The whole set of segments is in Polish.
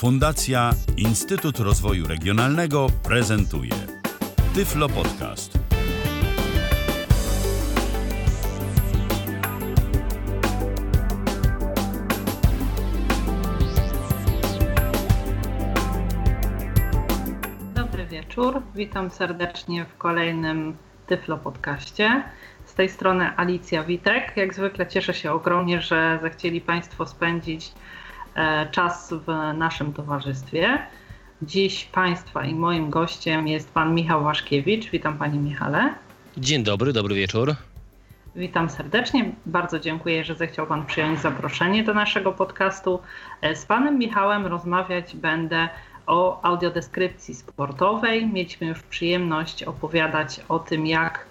Fundacja Instytut Rozwoju Regionalnego prezentuje Tyflo Podcast. Dobry wieczór. Witam serdecznie w kolejnym Tyflo Podcaście. Z tej strony Alicja Witek. Jak zwykle cieszę się ogromnie, że zechcieli Państwo spędzić czas w naszym towarzystwie. Dziś Państwa i moim gościem jest Pan Michał Waszkiewicz. Witam Panie Michale. Dzień dobry, dobry wieczór. Witam serdecznie. Bardzo dziękuję, że zechciał Pan przyjąć zaproszenie do naszego podcastu. E, Z Panem Michałem rozmawiać będę o audiodeskrypcji sportowej. Mieliśmy już przyjemność opowiadać o tym, jak e,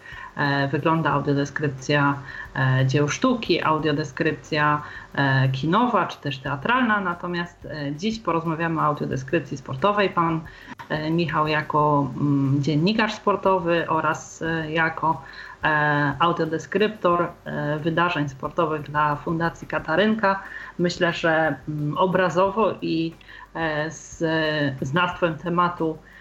wygląda audiodeskrypcja e, dzieł sztuki, audiodeskrypcja e, kinowa czy też teatralna. Natomiast e, dziś porozmawiamy o audiodeskrypcji sportowej. Pan e, Michał jako mm, dziennikarz sportowy oraz e, jako e, audiodeskryptor e, wydarzeń sportowych dla Fundacji Katarynka. Myślę, że mm, obrazowo i e, z znawstwem tematu e,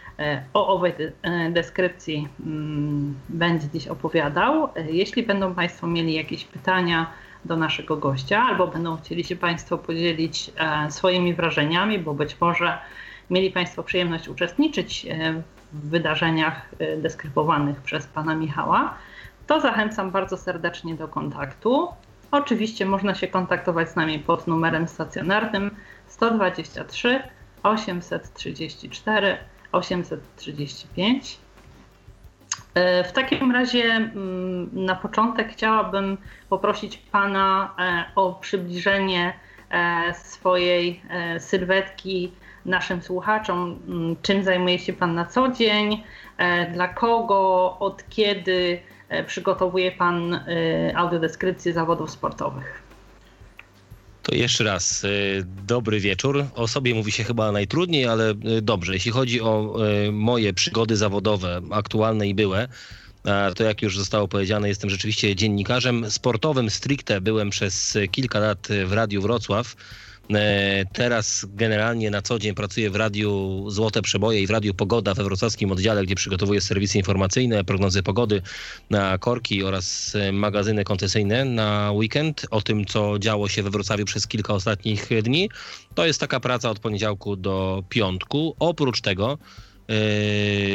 o owej e, deskrypcji mm, będzie dziś opowiadał. E, Jeśli będą Państwo mieli jakieś pytania do naszego gościa, albo będą chcieli się Państwo podzielić e, swoimi wrażeniami, bo być może mieli Państwo przyjemność uczestniczyć e, w wydarzeniach e, deskrypowanych przez Pana Michała, to zachęcam bardzo serdecznie do kontaktu. Oczywiście można się kontaktować z nami pod numerem stacjonarnym 123 834 835. E, W takim razie mm, na początek chciałabym poprosić Pana e, o przybliżenie e, swojej sylwetki naszym słuchaczom. Mm, Czym zajmuje się Pan na co dzień? Dla kogo? Od kiedy przygotowuje Pan audiodeskrypcję zawodów sportowych? To jeszcze raz y, dobry wieczór. O sobie mówi się chyba najtrudniej, ale y, dobrze. Jeśli chodzi o y, moje przygody zawodowe, aktualne i byłe, a to jak już zostało powiedziane, jestem rzeczywiście dziennikarzem sportowym stricte. Byłem przez kilka lat w Radiu Wrocław. E, Teraz generalnie na co dzień pracuję w Radiu Złote Przeboje i w Radiu Pogoda we wrocławskim oddziale, gdzie przygotowuję serwisy informacyjne, prognozy pogody na korki oraz e, magazyny koncesyjne na weekend. O tym, co działo się we Wrocławiu przez kilka ostatnich dni. To jest taka praca od poniedziałku do piątku. Oprócz tego e,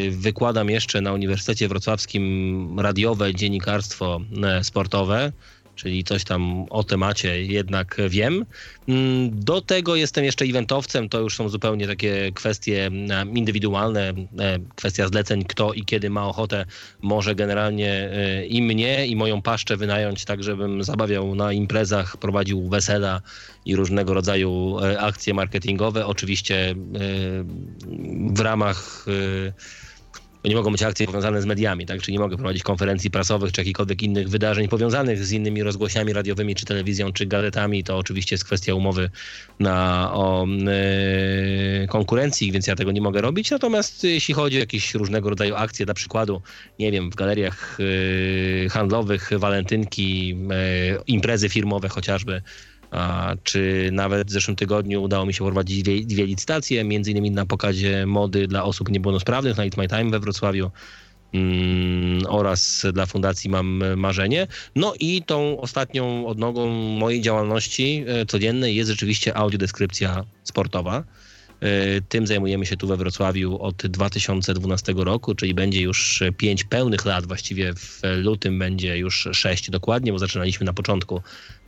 wykładam jeszcze na Uniwersytecie Wrocławskim radiowe dziennikarstwo sportowe czyli coś tam o temacie jednak wiem. Mm, Do tego jestem jeszcze eventowcem, to już są zupełnie takie kwestie e, indywidualne, e, kwestia zleceń, kto i kiedy ma ochotę, może generalnie e, i mnie, i moją paszczę wynająć, tak żebym zabawiał na imprezach, prowadził wesela i różnego rodzaju e, akcje marketingowe. Oczywiście w ramach nie mogą być akcje powiązane z mediami, tak? Czyli nie mogę prowadzić konferencji prasowych czy jakichkolwiek innych wydarzeń powiązanych z innymi rozgłośniami radiowymi, czy telewizją, czy gazetami. To oczywiście jest kwestia umowy na, o e, konkurencji, więc ja tego nie mogę robić. Natomiast jeśli chodzi o jakieś różnego rodzaju akcje, dla przykładu, nie wiem, w galeriach e, handlowych, walentynki, e, imprezy firmowe chociażby, czy nawet w zeszłym tygodniu udało mi się prowadzić dwie, dwie licytacje, między innymi na pokazie mody dla osób niepełnosprawnych na Eat My Time we Wrocławiu mm, oraz dla Fundacji Mam Marzenie. No i tą ostatnią odnogą mojej działalności e, codziennej jest rzeczywiście audiodeskrypcja sportowa. E, Tym zajmujemy się tu we Wrocławiu od 2012 roku, czyli będzie już pięć pełnych lat, właściwie w lutym będzie już sześć dokładnie, bo zaczynaliśmy na początku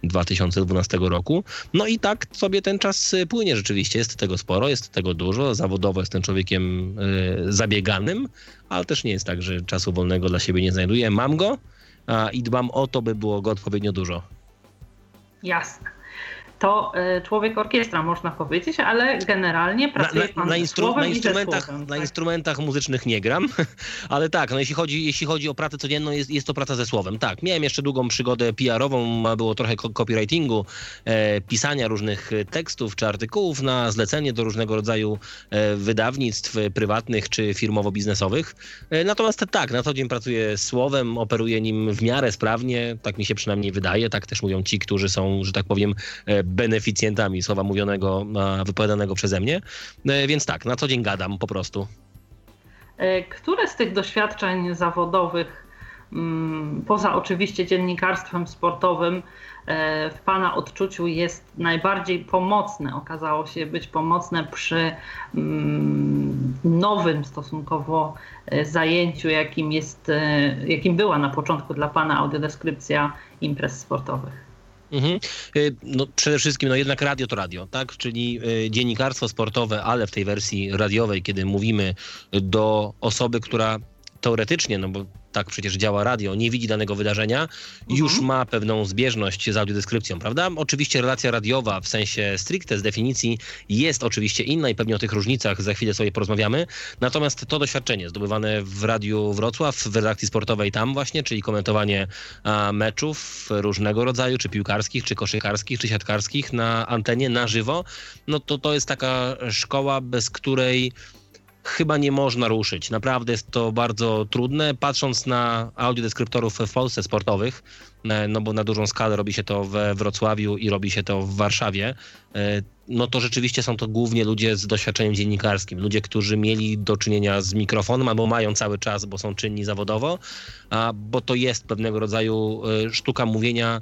2012 roku. No i tak sobie ten czas y, płynie rzeczywiście. Jest tego sporo, jest tego dużo. Zawodowo jestem człowiekiem y, zabieganym, ale też nie jest tak, że czasu wolnego dla siebie nie znajduję. Mam go i dbam o to, by było go odpowiednio dużo. Jasne. To e, człowiek orkiestra, można powiedzieć, ale generalnie Na, pracuje na, na, ze instru- na, instrumentach, słowem, na tak? instrumentach muzycznych nie gram, ale tak, no jeśli chodzi, jeśli chodzi o pracę codzienną, jest, jest to praca ze słowem. Tak, miałem jeszcze długą przygodę PR-ową, było trochę copywritingu, e, pisania różnych e, tekstów czy artykułów na zlecenie do różnego rodzaju e, wydawnictw prywatnych czy firmowo-biznesowych. E, natomiast tak, na co dzień pracuję słowem, operuję nim w miarę sprawnie, tak mi się przynajmniej wydaje, tak też mówią ci, którzy są, że tak powiem, e, beneficjentami słowa mówionego, wypowiadanego przeze mnie. Więc tak, na co dzień gadam po prostu. Które z tych doświadczeń zawodowych, mm, poza oczywiście dziennikarstwem sportowym, E, w Pana odczuciu jest najbardziej pomocne, okazało się być pomocne przy mm, nowym stosunkowo e, zajęciu, jakim, jest, e, jakim była na początku dla Pana audiodeskrypcja imprez sportowych? Mhm. No, przede wszystkim no jednak radio to radio, tak? Czyli dziennikarstwo sportowe, ale w tej wersji radiowej, kiedy mówimy do osoby, która teoretycznie, no bo tak przecież działa radio, nie widzi danego wydarzenia, mhm. już ma pewną zbieżność z audiodeskrypcją, prawda? Oczywiście relacja radiowa w sensie stricte z definicji jest oczywiście inna i pewnie o tych różnicach za chwilę sobie porozmawiamy. Natomiast to doświadczenie zdobywane w Radiu Wrocław, w redakcji sportowej tam właśnie, czyli komentowanie meczów różnego rodzaju, czy piłkarskich, czy koszykarskich, czy siatkarskich na antenie, na żywo, no to to jest taka szkoła, bez której chyba nie można ruszyć. Naprawdę jest to bardzo trudne. Patrząc na audiodeskryptorów w Polsce sportowych, e, no bo na dużą skalę robi się to we Wrocławiu i robi się to w Warszawie, e, no to rzeczywiście są to głównie ludzie z doświadczeniem dziennikarskim. Ludzie, którzy mieli do czynienia z mikrofonem albo mają cały czas, bo są czynni zawodowo, bo to jest pewnego rodzaju e, sztuka mówienia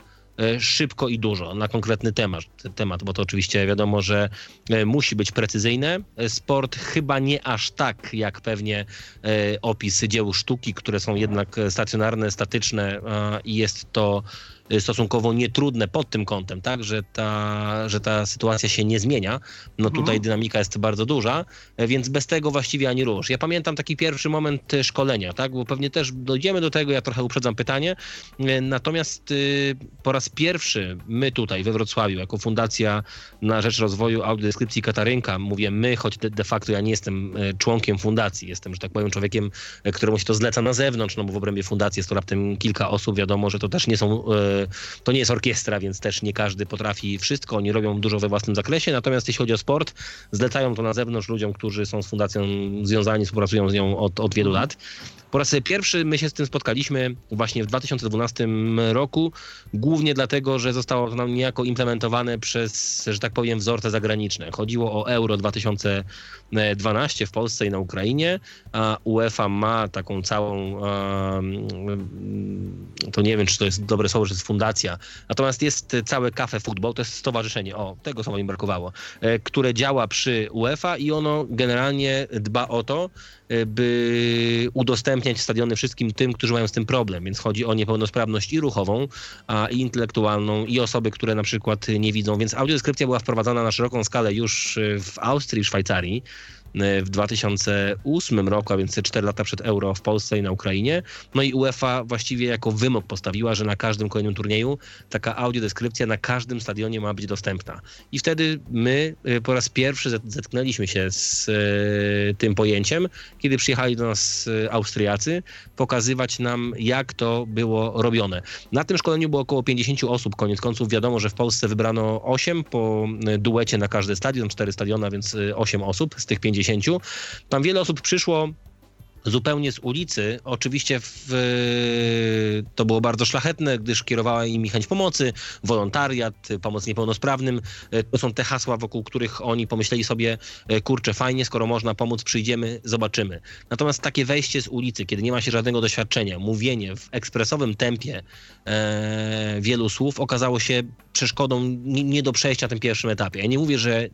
szybko i dużo na konkretny temat, temat, bo to oczywiście wiadomo, że e, musi być precyzyjne. E, sport chyba nie aż tak jak pewnie opis dzieł sztuki, które są jednak stacjonarne, statyczne i jest to stosunkowo nietrudne pod tym kątem, tak, że ta, że ta sytuacja się nie zmienia. No mhm. tutaj dynamika jest bardzo duża, e, więc bez tego właściwie ani rusz. Ja pamiętam taki pierwszy moment e, szkolenia, tak, bo pewnie też dojdziemy do tego, ja trochę uprzedzam pytanie, e, natomiast y, po raz pierwszy my tutaj we Wrocławiu, jako Fundacja na Rzecz Rozwoju Audiodeskrypcji Katarynka, mówię my, choć de, de facto ja nie jestem członkiem fundacji, jestem, że tak powiem, człowiekiem, któremu się to zleca na zewnątrz, no bo w obrębie fundacji jest to raptem kilka osób, wiadomo, że to też nie są to nie jest orkiestra, więc też nie każdy potrafi wszystko. Oni robią dużo we własnym zakresie. Natomiast jeśli chodzi o sport, zlecają to na zewnątrz ludziom, którzy są z fundacją związani, współpracują z nią od, od wielu lat. Po raz pierwszy my się z tym spotkaliśmy właśnie w 2012 roku, głównie dlatego, że zostało to nam niejako implementowane przez, że tak powiem, wzorce zagraniczne. Chodziło o Euro 2012 w Polsce i na Ukrainie, a UEFA ma taką całą, to nie wiem, czy to jest dobre słowo, że jest fundacja, natomiast jest całe Cafe Football, to jest stowarzyszenie, o, tego słowa mi brakowało, e, które działa przy UEFA i ono generalnie dba o to, by udostępniać stadiony wszystkim tym, którzy mają z tym problem. Więc chodzi o niepełnosprawność i ruchową, a, i intelektualną, i osoby, które na przykład nie widzą. Więc audiodeskrypcja była wprowadzana na szeroką skalę już w Austrii Szwajcarii w 2008 roku, a więc 4 lata przed Euro w Polsce i na Ukrainie. No i UEFA właściwie jako wymóg postawiła, że na każdym kolejnym turnieju taka audiodeskrypcja na każdym stadionie ma być dostępna. I wtedy my y, po raz pierwszy zetknęliśmy się z y, tym pojęciem, kiedy przyjechali do nas Austriacy pokazywać nam, jak to było robione. Na tym szkoleniu było około 50 osób, koniec końców wiadomo, że w Polsce wybrano 8 po duecie na każdy stadion, 4 stadiona, więc 8 osób z tych 50 tam wiele osób przyszło zupełnie z ulicy. Oczywiście w, to było bardzo szlachetne, gdyż kierowała im chęć pomocy, wolontariat, pomoc niepełnosprawnym. To są te hasła, wokół których oni pomyśleli sobie, kurczę, fajnie, skoro można pomóc, przyjdziemy, zobaczymy. Natomiast takie wejście z ulicy, kiedy nie ma się żadnego doświadczenia, mówienie w ekspresowym tempie e, wielu słów okazało się przeszkodą nie, nie do przejścia na tym pierwszym etapie. Ja nie mówię, że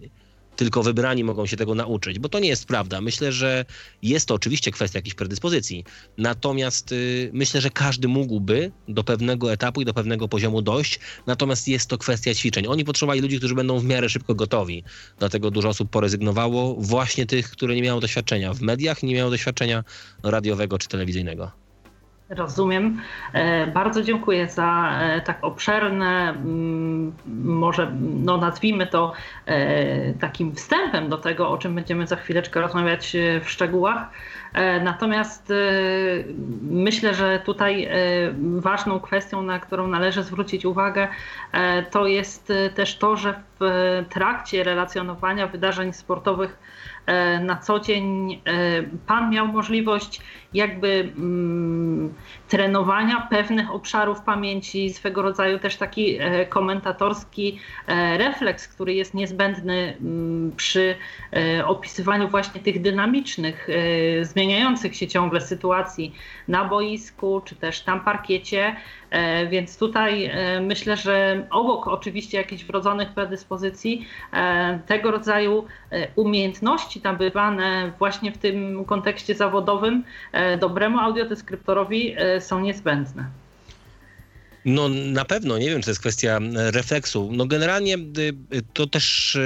tylko wybrani mogą się tego nauczyć, bo to nie jest prawda. Myślę, że jest to oczywiście kwestia jakiejś predyspozycji, natomiast y, myślę, że każdy mógłby do pewnego etapu i do pewnego poziomu dojść, natomiast jest to kwestia ćwiczeń. Oni potrzebowali ludzi, którzy będą w miarę szybko gotowi, dlatego dużo osób porezygnowało, właśnie tych, które nie miało doświadczenia w mediach, nie miało doświadczenia radiowego czy telewizyjnego. Rozumiem. E, bardzo dziękuję za e, tak obszerne, mm, może no nazwijmy to e, takim wstępem do tego, o czym będziemy za chwileczkę rozmawiać w szczegółach. Natomiast myślę, że tutaj ważną kwestią, na którą należy zwrócić uwagę, to jest też to, że w trakcie relacjonowania wydarzeń sportowych na co dzień e, Pan miał możliwość jakby mm, trenowania pewnych obszarów pamięci, swego rodzaju też taki e, komentatorski refleks, który jest niezbędny mm, przy opisywaniu właśnie tych dynamicznych, zmieniających się ciągle sytuacji na boisku, czy też tam parkiecie. Więc tutaj myślę, że obok oczywiście jakichś wrodzonych predyspozycji, tego rodzaju umiejętności, umiejętności nabywane właśnie w tym kontekście zawodowym e, dobremu audiodeskryptorowi e, są niezbędne. No na pewno, nie wiem, czy to jest kwestia refleksu. No generalnie to też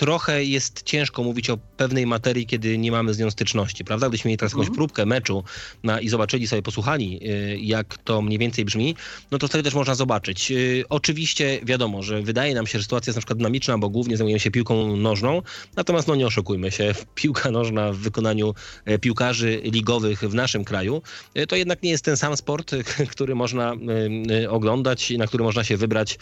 trochę jest ciężko mówić o pewnej materii, kiedy nie mamy z nią styczności, prawda? Gdybyśmy mieli teraz jakąś mhm. próbkę meczu na, i zobaczyli sobie, posłuchali, y, jak to mniej więcej brzmi, no to wtedy też można zobaczyć. Y, oczywiście wiadomo, że wydaje nam się, że sytuacja jest na przykład dynamiczna, bo głównie zajmujemy się piłką nożną, natomiast no nie oszukujmy się, piłka nożna w wykonaniu e, piłkarzy ligowych w naszym kraju, to jednak nie jest ten sam sport, który można oglądać i na który można się wybrać,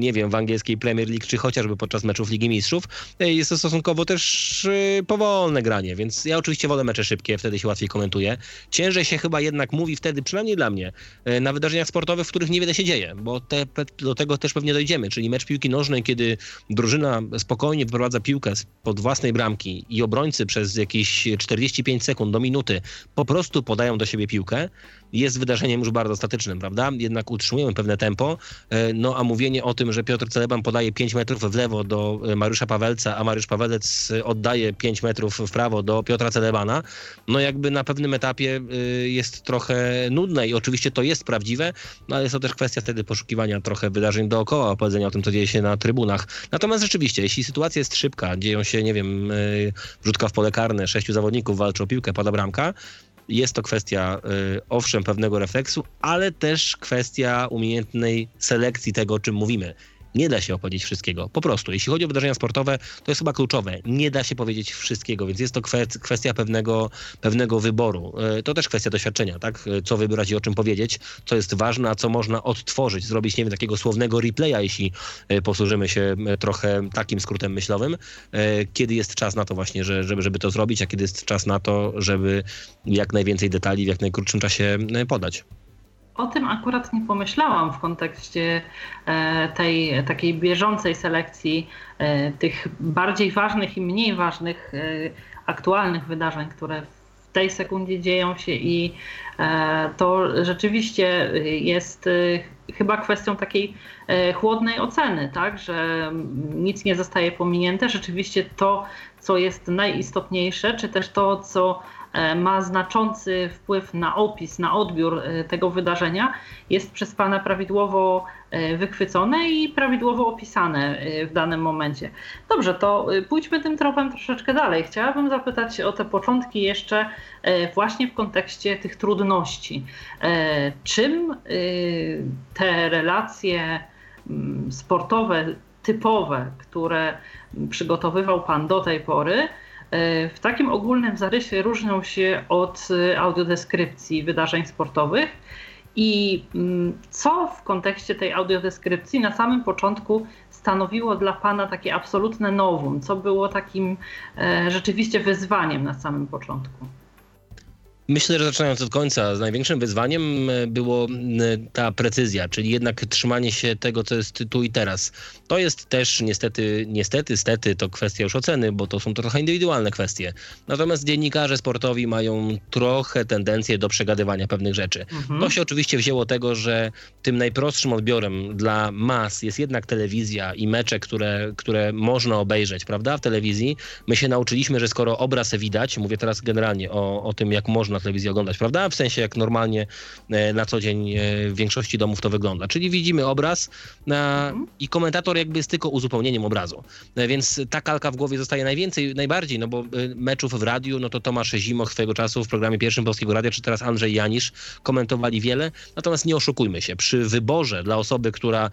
nie wiem, w angielskiej Premier League, czy chociażby podczas meczów Ligi Mistrzów. Jest to stosunkowo też powolne granie, więc ja oczywiście wolę mecze szybkie, wtedy się łatwiej komentuje. Ciężej się chyba jednak mówi wtedy, przynajmniej dla mnie, e, na wydarzeniach sportowych, w których niewiele się dzieje, bo te, do tego też pewnie dojdziemy, czyli mecz piłki nożnej, kiedy drużyna spokojnie wyprowadza piłkę pod własnej bramki i obrońcy przez jakieś 45 sekund do minuty po prostu podają do siebie piłkę, jest wydarzeniem już bardzo statycznym, prawda? Jednak utrzymujemy pewne tempo, e, no a mówienie o tym, że Piotr Celeban podaje 5 metrów w lewo do e, Mariusza Pawelca, a Mariusz Pawelec oddaje 5 metrów w prawo do Piotra Celebana, no jakby na pewnym etapie e, jest trochę nudne i oczywiście to jest prawdziwe, no ale jest to też kwestia wtedy poszukiwania trochę wydarzeń dookoła, opowiedzenia o tym, co dzieje się na trybunach. Natomiast rzeczywiście, jeśli sytuacja jest szybka, dzieją się, nie wiem, wrzutka w pole karne, sześciu zawodników walczy o piłkę, pada bramka, jest to kwestia, y, owszem, pewnego refleksu, ale też kwestia umiejętnej selekcji tego, o czym mówimy. Nie da się opowiedzieć wszystkiego. Po prostu, jeśli chodzi o wydarzenia sportowe, to jest chyba kluczowe. Nie da się powiedzieć wszystkiego, więc jest to kwestia pewnego, pewnego wyboru. E, to też kwestia doświadczenia, tak? E, co wybrać i o czym powiedzieć, co jest ważne, a co można odtworzyć, zrobić, nie wiem, takiego słownego replaya, jeśli e, posłużymy się trochę takim skrótem myślowym. Kiedy jest czas na to właśnie, żeby, żeby to zrobić, a kiedy jest czas na to, żeby jak najwięcej detali w jak najkrótszym czasie podać. O tym akurat nie pomyślałam w kontekście e, tej takiej bieżącej selekcji e, tych bardziej ważnych i mniej ważnych e, aktualnych wydarzeń, które w tej sekundzie dzieją się i to rzeczywiście jest chyba kwestią takiej chłodnej oceny, tak, że nic nie zostaje pominięte. Rzeczywiście to, co jest najistotniejsze, czy też to, co ma znaczący wpływ na opis, na odbiór e, tego wydarzenia, jest przez Pana prawidłowo e, wychwycone i prawidłowo opisane w danym momencie. Dobrze, to pójdźmy tym tropem troszeczkę dalej. Chciałabym zapytać o te początki jeszcze właśnie w kontekście tych trudności. Czym te relacje mm, sportowe typowe, które przygotowywał Pan do tej pory, E, w takim ogólnym zarysie różnią się od e, audiodeskrypcji wydarzeń sportowych. I mm, co w kontekście tej audiodeskrypcji na samym początku stanowiło dla Pana takie absolutne nowum? Co było takim e, rzeczywiście wyzwaniem na samym początku? Myślę, że zaczynając od końca, z największym wyzwaniem e, było ta precyzja, czyli jednak trzymanie się tego, co jest tu i teraz. To jest też niestety, niestety, stety, to kwestia już oceny, bo to są to trochę indywidualne kwestie. Natomiast dziennikarze sportowi mają trochę tendencję do przegadywania pewnych rzeczy. Mhm. To się oczywiście wzięło tego, że tym najprostszym odbiorem dla mas jest jednak telewizja i mecze, które, które można obejrzeć, prawda, w telewizji. My się nauczyliśmy, że skoro obraz widać, mówię teraz generalnie o, o tym, jak można można telewizję oglądać, prawda? W sensie jak normalnie na co dzień w większości domów to wygląda. Czyli widzimy obraz mhm. i komentator jakby jest tylko uzupełnieniem obrazu. Więc ta kalka w głowie zostaje najwięcej, najbardziej, no bo meczów w radiu, no to Tomasz Zimoch swojego czasu w programie pierwszym Polskiego Radia, czy teraz Andrzej Janisz komentowali wiele. Natomiast nie oszukujmy się, przy wyborze dla osoby, która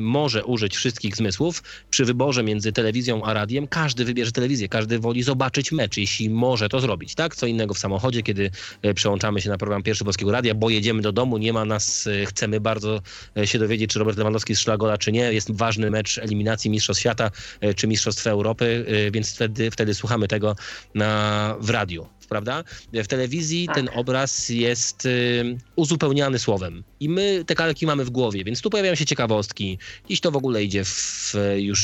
może użyć wszystkich zmysłów, przy wyborze między telewizją a radiem, każdy wybierze telewizję, każdy woli zobaczyć mecz, jeśli może to zrobić, tak? Co innego w samochodzie, kiedy e, przełączamy się na program Pierwszy Polskiego Radia, bo jedziemy do domu, nie ma nas, e, chcemy bardzo e, się dowiedzieć, czy Robert Lewandowski strzela gola, czy nie. Jest ważny mecz eliminacji Mistrzostw Świata, czy Mistrzostw Europy, więc wtedy, wtedy słuchamy tego na, w radiu prawda? W telewizji tak. ten obraz jest y, uzupełniany słowem. I my te kalki mamy w głowie, więc tu pojawiają się ciekawostki. Dziś to w ogóle idzie w, już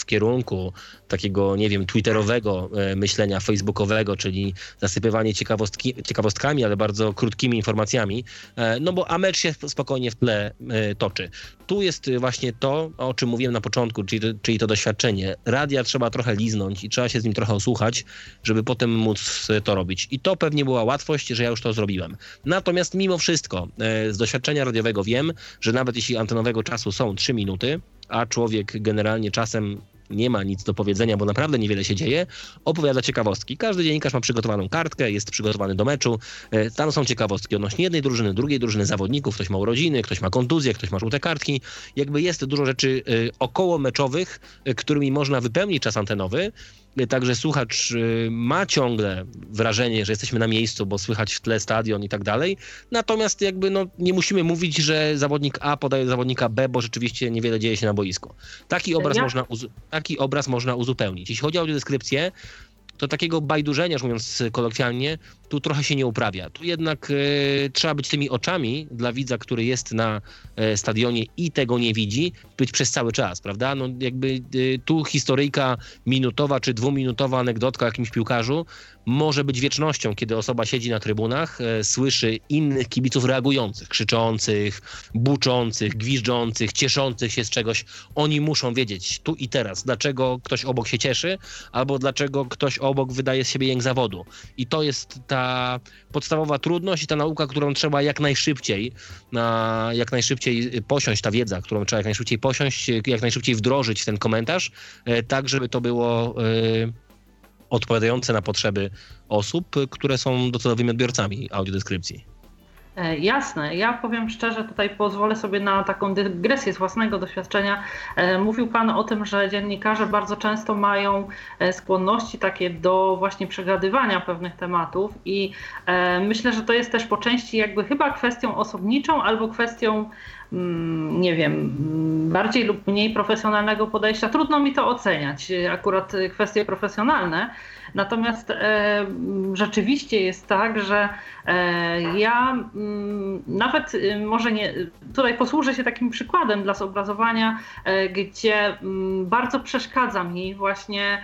w kierunku takiego, nie wiem, twitterowego e, myślenia, facebookowego, czyli zasypywanie ciekawostki, ciekawostkami, ale bardzo krótkimi informacjami, e, no bo a mecz się spokojnie w tle e, toczy. Tu jest właśnie to, o czym mówiłem na początku, czyli czyli to doświadczenie. Radia trzeba trochę liznąć i trzeba się z nim trochę osłuchać, żeby potem móc to robić. I to pewnie była łatwość, że ja już to zrobiłem. Natomiast mimo wszystko z doświadczenia radiowego wiem, że nawet jeśli antenowego czasu są 3 minuty, a człowiek generalnie czasem nie ma nic do powiedzenia, bo naprawdę niewiele się dzieje, opowiada ciekawostki. Każdy dziennikarz ma przygotowaną kartkę, jest przygotowany do meczu. E, tam są ciekawostki odnośnie jednej drużyny, drugiej drużyny, zawodników. Ktoś ma urodziny, ktoś ma kontuzję, ktoś ma żółte kartki. Jakby jest dużo rzeczy e, około meczowych, e, którymi można wypełnić czas antenowy. Także słuchacz y, ma ciągle wrażenie, że jesteśmy na miejscu, bo słychać w tle stadion i tak dalej. Natomiast jakby no, nie musimy mówić, że zawodnik A podaje zawodnika B, bo rzeczywiście niewiele dzieje się na boisku. Taki obraz, ja? można, taki obraz można uzupełnić. Jeśli chodzi o audiodeskrypcję, to takiego bajdurzenia, mówiąc kolokwialnie, tu trochę się nie uprawia. Tu jednak e, trzeba być tymi oczami dla widza, który jest na e, stadionie i tego nie widzi, być przez cały czas, prawda? No jakby e, tu historyjka minutowa czy dwuminutowa anegdotka o jakimś piłkarzu może być wiecznością, kiedy osoba siedzi na trybunach, słyszy innych kibiców reagujących, krzyczących, buczących, gwiżdżących, cieszących się z czegoś. Oni muszą wiedzieć tu i teraz, dlaczego ktoś obok się cieszy, albo dlaczego ktoś obok wydaje z siebie jęk zawodu. I to jest ta podstawowa trudność i ta nauka, którą trzeba jak najszybciej, jak najszybciej posiąść, ta wiedza, którą trzeba jak najszybciej posiąść, jak najszybciej wdrożyć w ten komentarz, e, tak żeby to było e, odpowiadające na potrzeby osób, które są docelowymi odbiorcami audiodeskrypcji. E, jasne. Ja powiem szczerze, tutaj pozwolę sobie na taką dygresję z własnego doświadczenia. E, mówił Pan o tym, że dziennikarze bardzo często mają e, skłonności takie do właśnie przegadywania pewnych tematów i myślę, że to jest też po części jakby chyba kwestią osobniczą albo kwestią mm, nie wiem, bardziej lub mniej profesjonalnego podejścia. Trudno mi to oceniać, akurat kwestie profesjonalne. Natomiast e, rzeczywiście jest tak, że e, ja mm, nawet y, może nie, tutaj posłużę się takim przykładem dla zobrazowania, e, gdzie mm, bardzo przeszkadza mi właśnie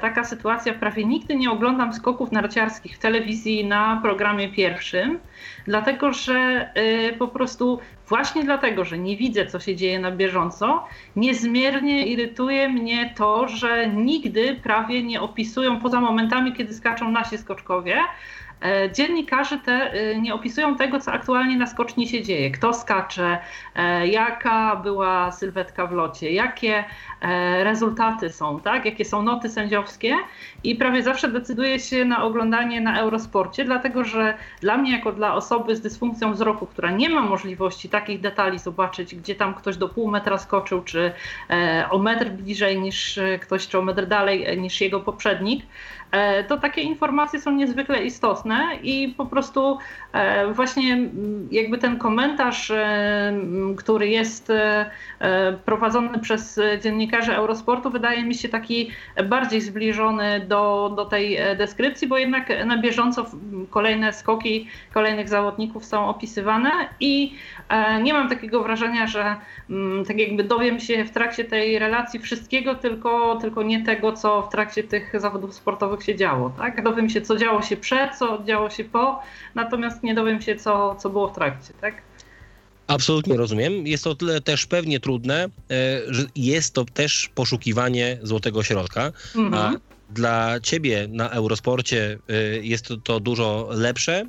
taka sytuacja. Prawie nigdy nie oglądam skoków narciarskich w telewizji na programie pierwszym, dlatego że po prostu Właśnie dlatego, że nie widzę, co się dzieje na bieżąco, niezmiernie irytuje mnie to, że nigdy prawie nie opisują, poza momentami, kiedy skaczą nasi skoczkowie, E, dziennikarze te e, nie opisują tego, co aktualnie na skoczni się dzieje. Kto skacze, e, jaka była sylwetka w locie, jakie rezultaty są, tak? jakie są noty sędziowskie i prawie zawsze decyduje się na oglądanie na Eurosporcie, dlatego że dla mnie, jako dla osoby z dysfunkcją wzroku, która nie ma możliwości takich detali zobaczyć, gdzie tam ktoś do pół metra skoczył, czy o metr bliżej niż ktoś, czy o metr dalej niż jego poprzednik, E, to takie informacje są niezwykle istotne i po prostu e, właśnie jakby ten komentarz, e, który jest prowadzony przez dziennikarzy Eurosportu, wydaje mi się taki bardziej zbliżony do, do tej deskrypcji, bo jednak na bieżąco kolejne skoki kolejnych zawodników są opisywane i nie mam takiego wrażenia, że tak jakby dowiem się w trakcie tej relacji wszystkiego, tylko, tylko nie tego, co w trakcie tych zawodów sportowych się działo. Tak? Dowiem się, co działo się przed, co działo się po, natomiast nie dowiem się, co, co było w trakcie. Tak? Absolutnie rozumiem. Jest to tyle też pewnie trudne, e, że jest to też poszukiwanie złotego środka. Mhm. A dla ciebie na Eurosporcie y, jest to, to dużo lepsze. Y,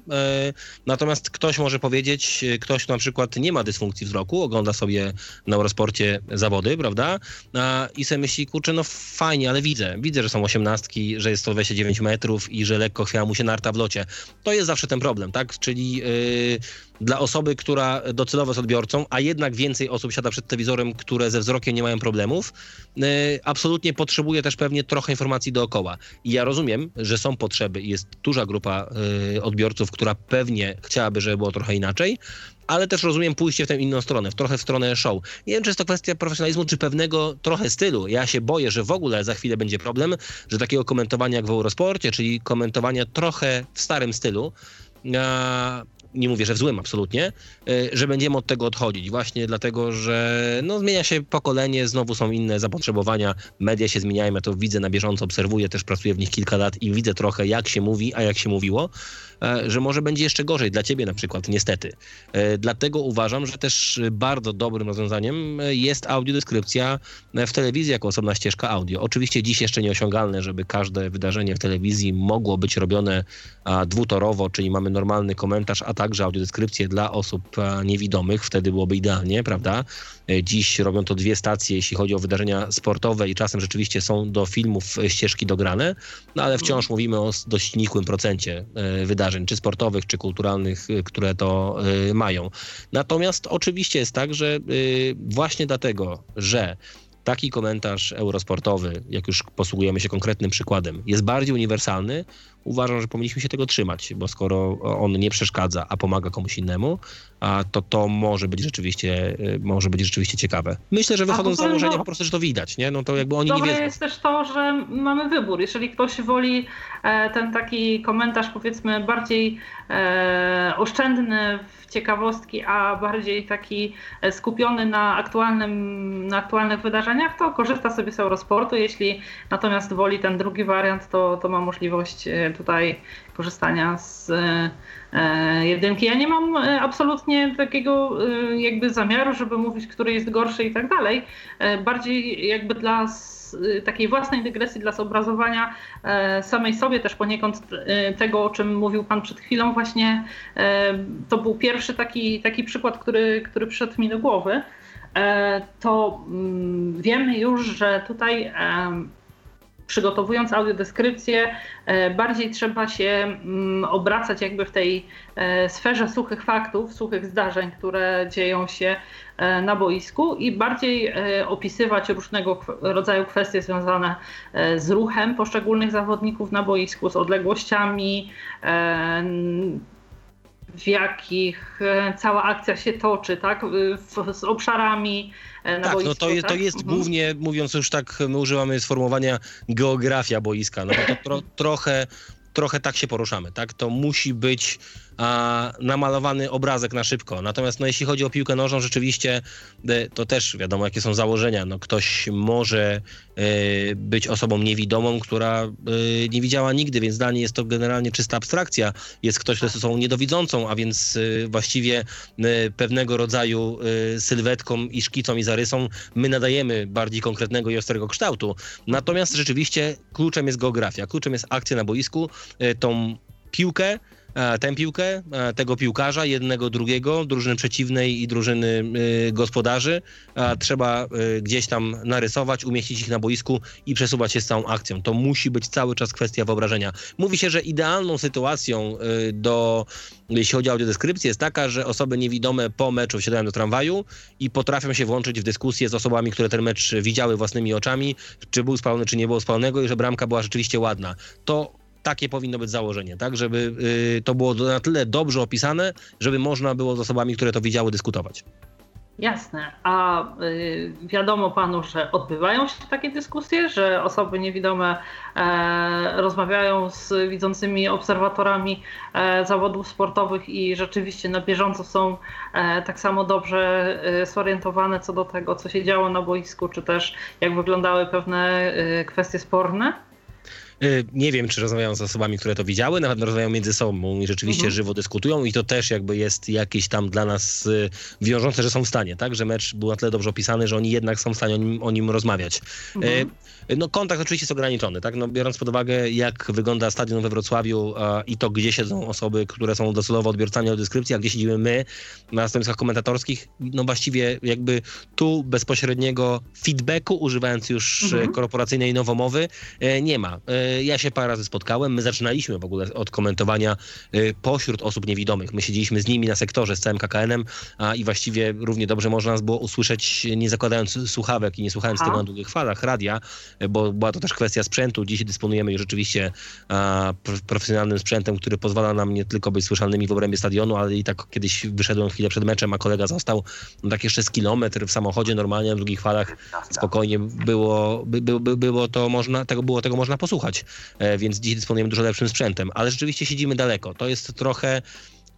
natomiast ktoś może powiedzieć, y, ktoś na przykład nie ma dysfunkcji wzroku, ogląda sobie na Eurosporcie zawody, prawda? I sobie myśli, kurczę, no fajnie, ale widzę. Widzę, że są osiemnastki, że jest 129 metrów i że lekko chwiała mu się narta w locie. To jest zawsze ten problem, tak? Czyli dla osoby, która docelowo jest odbiorcą, a jednak więcej osób siada przed telewizorem, które ze wzrokiem nie mają problemów, absolutnie potrzebuje też pewnie trochę informacji dookoła. I ja rozumiem, że są potrzeby i jest duża grupa y, odbiorców, która pewnie chciałaby, żeby było trochę inaczej, ale też rozumiem pójście w tę inną stronę, w trochę w stronę show. Nie wiem, czy jest to kwestia profesjonalizmu, czy pewnego trochę stylu. Ja się boję, że w ogóle za chwilę będzie problem, że takiego komentowania jak w Eurosporcie, czyli komentowania trochę w starym stylu, nie mówię, że w złym absolutnie, e, że będziemy od tego odchodzić. Właśnie dlatego, że no, zmienia się pokolenie, znowu są inne zapotrzebowania, media się zmieniają, ja to widzę na bieżąco, obserwuję, też pracuję w nich kilka lat i widzę trochę jak się mówi, a jak się mówiło, że może będzie jeszcze gorzej dla ciebie na przykład, niestety. E, dlatego uważam, że też bardzo dobrym rozwiązaniem jest audiodeskrypcja w telewizji jako osobna ścieżka audio. Oczywiście dziś jeszcze nieosiągalne, żeby każde wydarzenie w telewizji mogło być robione dwutorowo, czyli mamy normalny komentarz, a także audiodeskrypcję dla osób e, niewidomych, wtedy byłoby idealnie, prawda? E, dziś robią to dwie stacje, jeśli chodzi o wydarzenia sportowe i czasem rzeczywiście są do filmów ścieżki dograne, no ale wciąż mhm. mówimy o dość nikłym procencie e, wydarzeń, czy sportowych, czy kulturalnych, które to mają. Natomiast oczywiście jest tak, że właśnie dlatego, że taki komentarz eurosportowy, jak już posługujemy się konkretnym przykładem, jest bardziej uniwersalny, uważam, że powinniśmy się tego trzymać, bo skoro on nie przeszkadza, a pomaga komuś innemu, to to może być rzeczywiście, y, może być rzeczywiście ciekawe. Myślę, że wychodząc z założenia po prostu, że to widać, nie? No to jakby oni Dobre nie wiedzą. jest też to, że mamy wybór. Jeżeli ktoś woli e, ten taki komentarz powiedzmy bardziej e, oszczędny w ciekawostki, a bardziej taki e, skupiony na, aktualnym, na aktualnych wydarzeniach, to korzysta sobie z Eurosportu. Jeśli natomiast woli ten drugi wariant, to, to ma możliwość tutaj korzystania z e, jedynki. Ja nie mam e, absolutnie takiego e, jakby zamiaru, żeby mówić, który jest gorszy i tak dalej. Bardziej jakby dla takiej własnej dygresji, dla zobrazowania samej sobie też poniekąd tego, o czym mówił Pan przed chwilą, właśnie to był pierwszy taki, taki przykład, który, który przyszedł mi do głowy. To mm, wiemy już, że tutaj przygotowując audiodeskrypcję, e, bardziej trzeba się mm, obracać jakby w tej e, sferze suchych faktów, suchych zdarzeń, które dzieją się e, na boisku i bardziej opisywać różnego rodzaju kwestie związane z ruchem poszczególnych zawodników na boisku, z odległościami, w jakich cała akcja się toczy, tak? z obszarami na tak, boisku. No to, jest, tak? to jest mhm. głównie, mówiąc już tak, my używamy sformułowania geografia boiska, no to tro, trochę, trochę tak się poruszamy, tak? To musi być a, namalowany obrazek na szybko. Natomiast no, jeśli chodzi o piłkę nożną, rzeczywiście e, to też wiadomo, jakie są założenia. No, ktoś może y, być osobą niewidomą, która y, nie widziała nigdy, więc dla niej jest to generalnie czysta abstrakcja. Jest ktoś, kto jest osobą niedowidzącą, a więc właściwie pewnego rodzaju sylwetką i szkicą i zarysą my nadajemy bardziej konkretnego i ostrego kształtu. Natomiast rzeczywiście kluczem jest geografia, kluczem jest akcja na boisku, tą piłkę E, tę piłkę, e, tego piłkarza, jednego, drugiego, drużyny przeciwnej i drużyny e, gospodarzy. Trzeba gdzieś tam narysować, umieścić ich na boisku i przesuwać się z całą akcją. To musi być cały czas kwestia wyobrażenia. Mówi się, że idealną sytuacją do, jeśli chodzi o audiodeskrypcję, jest taka, że osoby niewidome po meczu wsiadają do tramwaju i potrafią się włączyć w dyskusję z osobami, które ten mecz widziały własnymi oczami, czy był spalony, czy nie było spalonego i że bramka była rzeczywiście ładna. To takie powinno być założenie, tak? Żeby y, to było na tyle dobrze opisane, żeby można było z osobami, które to widziały, dyskutować. Jasne. A y, wiadomo panu, że odbywają się takie dyskusje, że osoby niewidome e, rozmawiają z widzącymi obserwatorami e, zawodów sportowych i rzeczywiście na bieżąco są e, tak samo dobrze zorientowane co do tego, co się działo na boisku, czy też jak wyglądały pewne kwestie sporne? Y, nie wiem, czy rozmawiają z osobami, które to widziały, nawet rozmawiają między sobą i rzeczywiście mhm. żywo dyskutują i to też jakby jest jakieś tam dla nas y, wiążące, że są w stanie, tak? Że mecz był na tyle dobrze opisany, że oni jednak są w stanie o nim, o nim rozmawiać. Mhm. No kontakt oczywiście jest ograniczony, tak? No, biorąc pod uwagę, jak wygląda stadion we Wrocławiu a, i to, gdzie siedzą osoby, które są docelowo odbiorcami audiodeskrypcji, a gdzie siedzimy my na stanowiskach komentatorskich, no właściwie jakby tu bezpośredniego feedbacku, używając już mhm. korporacyjnej nowomowy, nie ma. Ja się parę razy spotkałem, my zaczynaliśmy w ogóle od komentowania e, pośród osób niewidomych. My siedzieliśmy z nimi na sektorze, z całym KKN-em a, i właściwie równie dobrze można nas było usłyszeć, nie zakładając słuchawek i nie słuchając tego na długich falach radia, bo była to też kwestia sprzętu. Dzisiaj dysponujemy już rzeczywiście a, profesjonalnym sprzętem, który pozwala nam nie tylko być słyszalnymi w obrębie stadionu, ale i tak kiedyś wyszedłem chwilę przed meczem, a kolega został. No, tak jeszcze z kilometr w samochodzie normalnie na drugich falach. Spokojnie było, by, by, było to można, tego, było tego można posłuchać, e, więc dziś dysponujemy dużo lepszym sprzętem, ale rzeczywiście siedzimy daleko. To jest trochę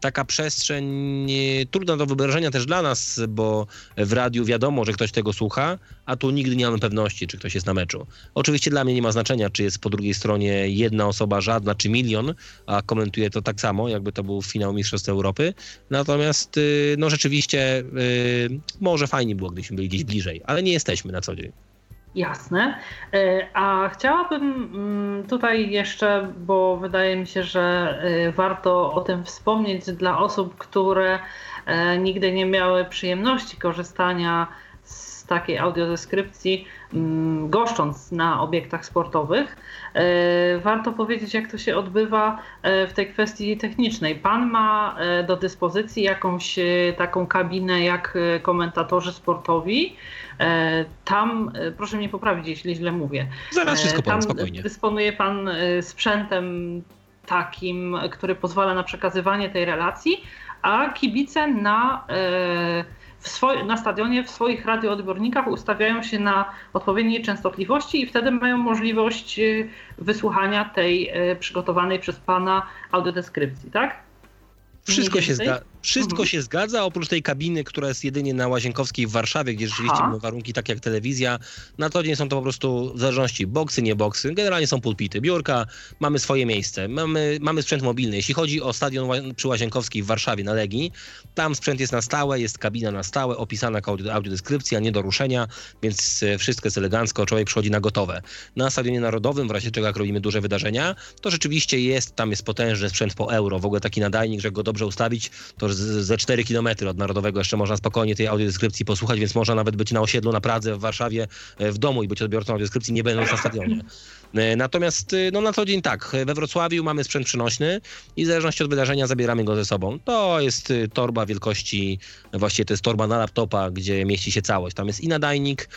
taka przestrzeń trudna do wyobrażenia też dla nas, bo w radiu wiadomo, że ktoś tego słucha, a tu nigdy nie mamy pewności, czy ktoś jest na meczu. Oczywiście dla mnie nie ma znaczenia, czy jest po drugiej stronie jedna osoba, żadna, czy milion, a komentuje to tak samo, jakby to był finał Mistrzostw Europy. Natomiast y, no rzeczywiście y, może fajnie było, gdybyśmy byli gdzieś bliżej, ale nie jesteśmy na co dzień. Jasne. E, a chciałabym mm, tutaj jeszcze, bo wydaje mi się, że e, warto o tym wspomnieć dla osób, które e, nigdy nie miały przyjemności korzystania takiej audiodeskrypcji, mm, goszcząc na obiektach sportowych. Warto powiedzieć, jak to się odbywa w tej kwestii technicznej. Pan ma do dyspozycji jakąś taką kabinę jak komentatorzy sportowi E, tam, e, proszę mnie poprawić, jeśli źle mówię. Zaraz wszystko e, powiem, spokojnie. Dysponuje pan sprzętem takim, który pozwala na przekazywanie tej relacji, a kibice na, swoj, na stadionie w swoich radioodbiornikach ustawiają się na odpowiedniej częstotliwości i wtedy mają możliwość wysłuchania tej przygotowanej przez pana audiodeskrypcji, tak? Wszystko się, zga wszystko mhm. się zgadza, oprócz tej kabiny, która jest jedynie na Łazienkowskiej w Warszawie, gdzie rzeczywiście Aha. warunki takie jak telewizja. Na co dzień są to po prostu w zależności boksy, nie boksy. Generalnie są pulpity, biurka, mamy swoje miejsce, mamy, mamy sprzęt mobilny. Jeśli chodzi o stadion przy Łazienkowskiej w Warszawie na Legii, tam sprzęt jest na stałe, jest kabina na stałe, opisana jako audiodeskrypcja, nie do ruszenia, więc e, wszystko jest elegancko, człowiek przychodzi na gotowe. Na Stadionie Narodowym, w razie czego jak robimy duże wydarzenia, to rzeczywiście jest, tam jest potężny sprzęt po euro, w ogóle taki nadajnik, że go dobrze ustawić, to ze 4 km od Narodowego jeszcze można spokojnie tej audiodeskrypcji posłuchać, więc można nawet być na osiedlu na Pradze, w Warszawie, e, w domu i być odbiorcą audiodeskrypcji, nie będąc na stadionie. E, natomiast e, no, na co dzień tak, we Wrocławiu mamy sprzęt przenośny i w zależności od wydarzenia zabieramy go ze sobą. To jest torba wielkości, właściwie to jest torba na laptopa, gdzie mieści się całość. Tam jest i nadajnik,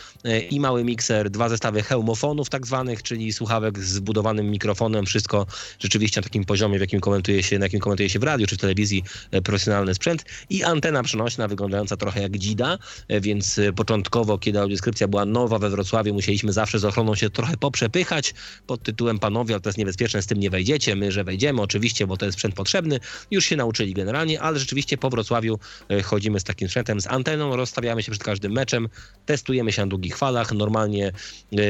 i mały mikser, dwa zestawy hełmofonów tak zwanych, czyli słuchawek z wbudowanym mikrofonem, wszystko rzeczywiście na takim poziomie, w jakim komentuje się, na jakim komentuje się w radiu czy w telewizji profesjonalny sprzęt i antena przenośna wyglądająca trochę jak dzida, e, więc e, początkowo, kiedy audiodeskrypcja była nowa we Wrocławiu, musieliśmy zawsze z ochroną się trochę poprzepychać pod tytułem panowie, to jest niebezpieczne, z tym nie wejdziecie, my, że wejdziemy oczywiście, bo to jest sprzęt potrzebny. Już się nauczyli generalnie, ale rzeczywiście po Wrocławiu e, chodzimy z takim sprzętem, z anteną, rozstawiamy się przed każdym meczem, testujemy się na długich falach, normalnie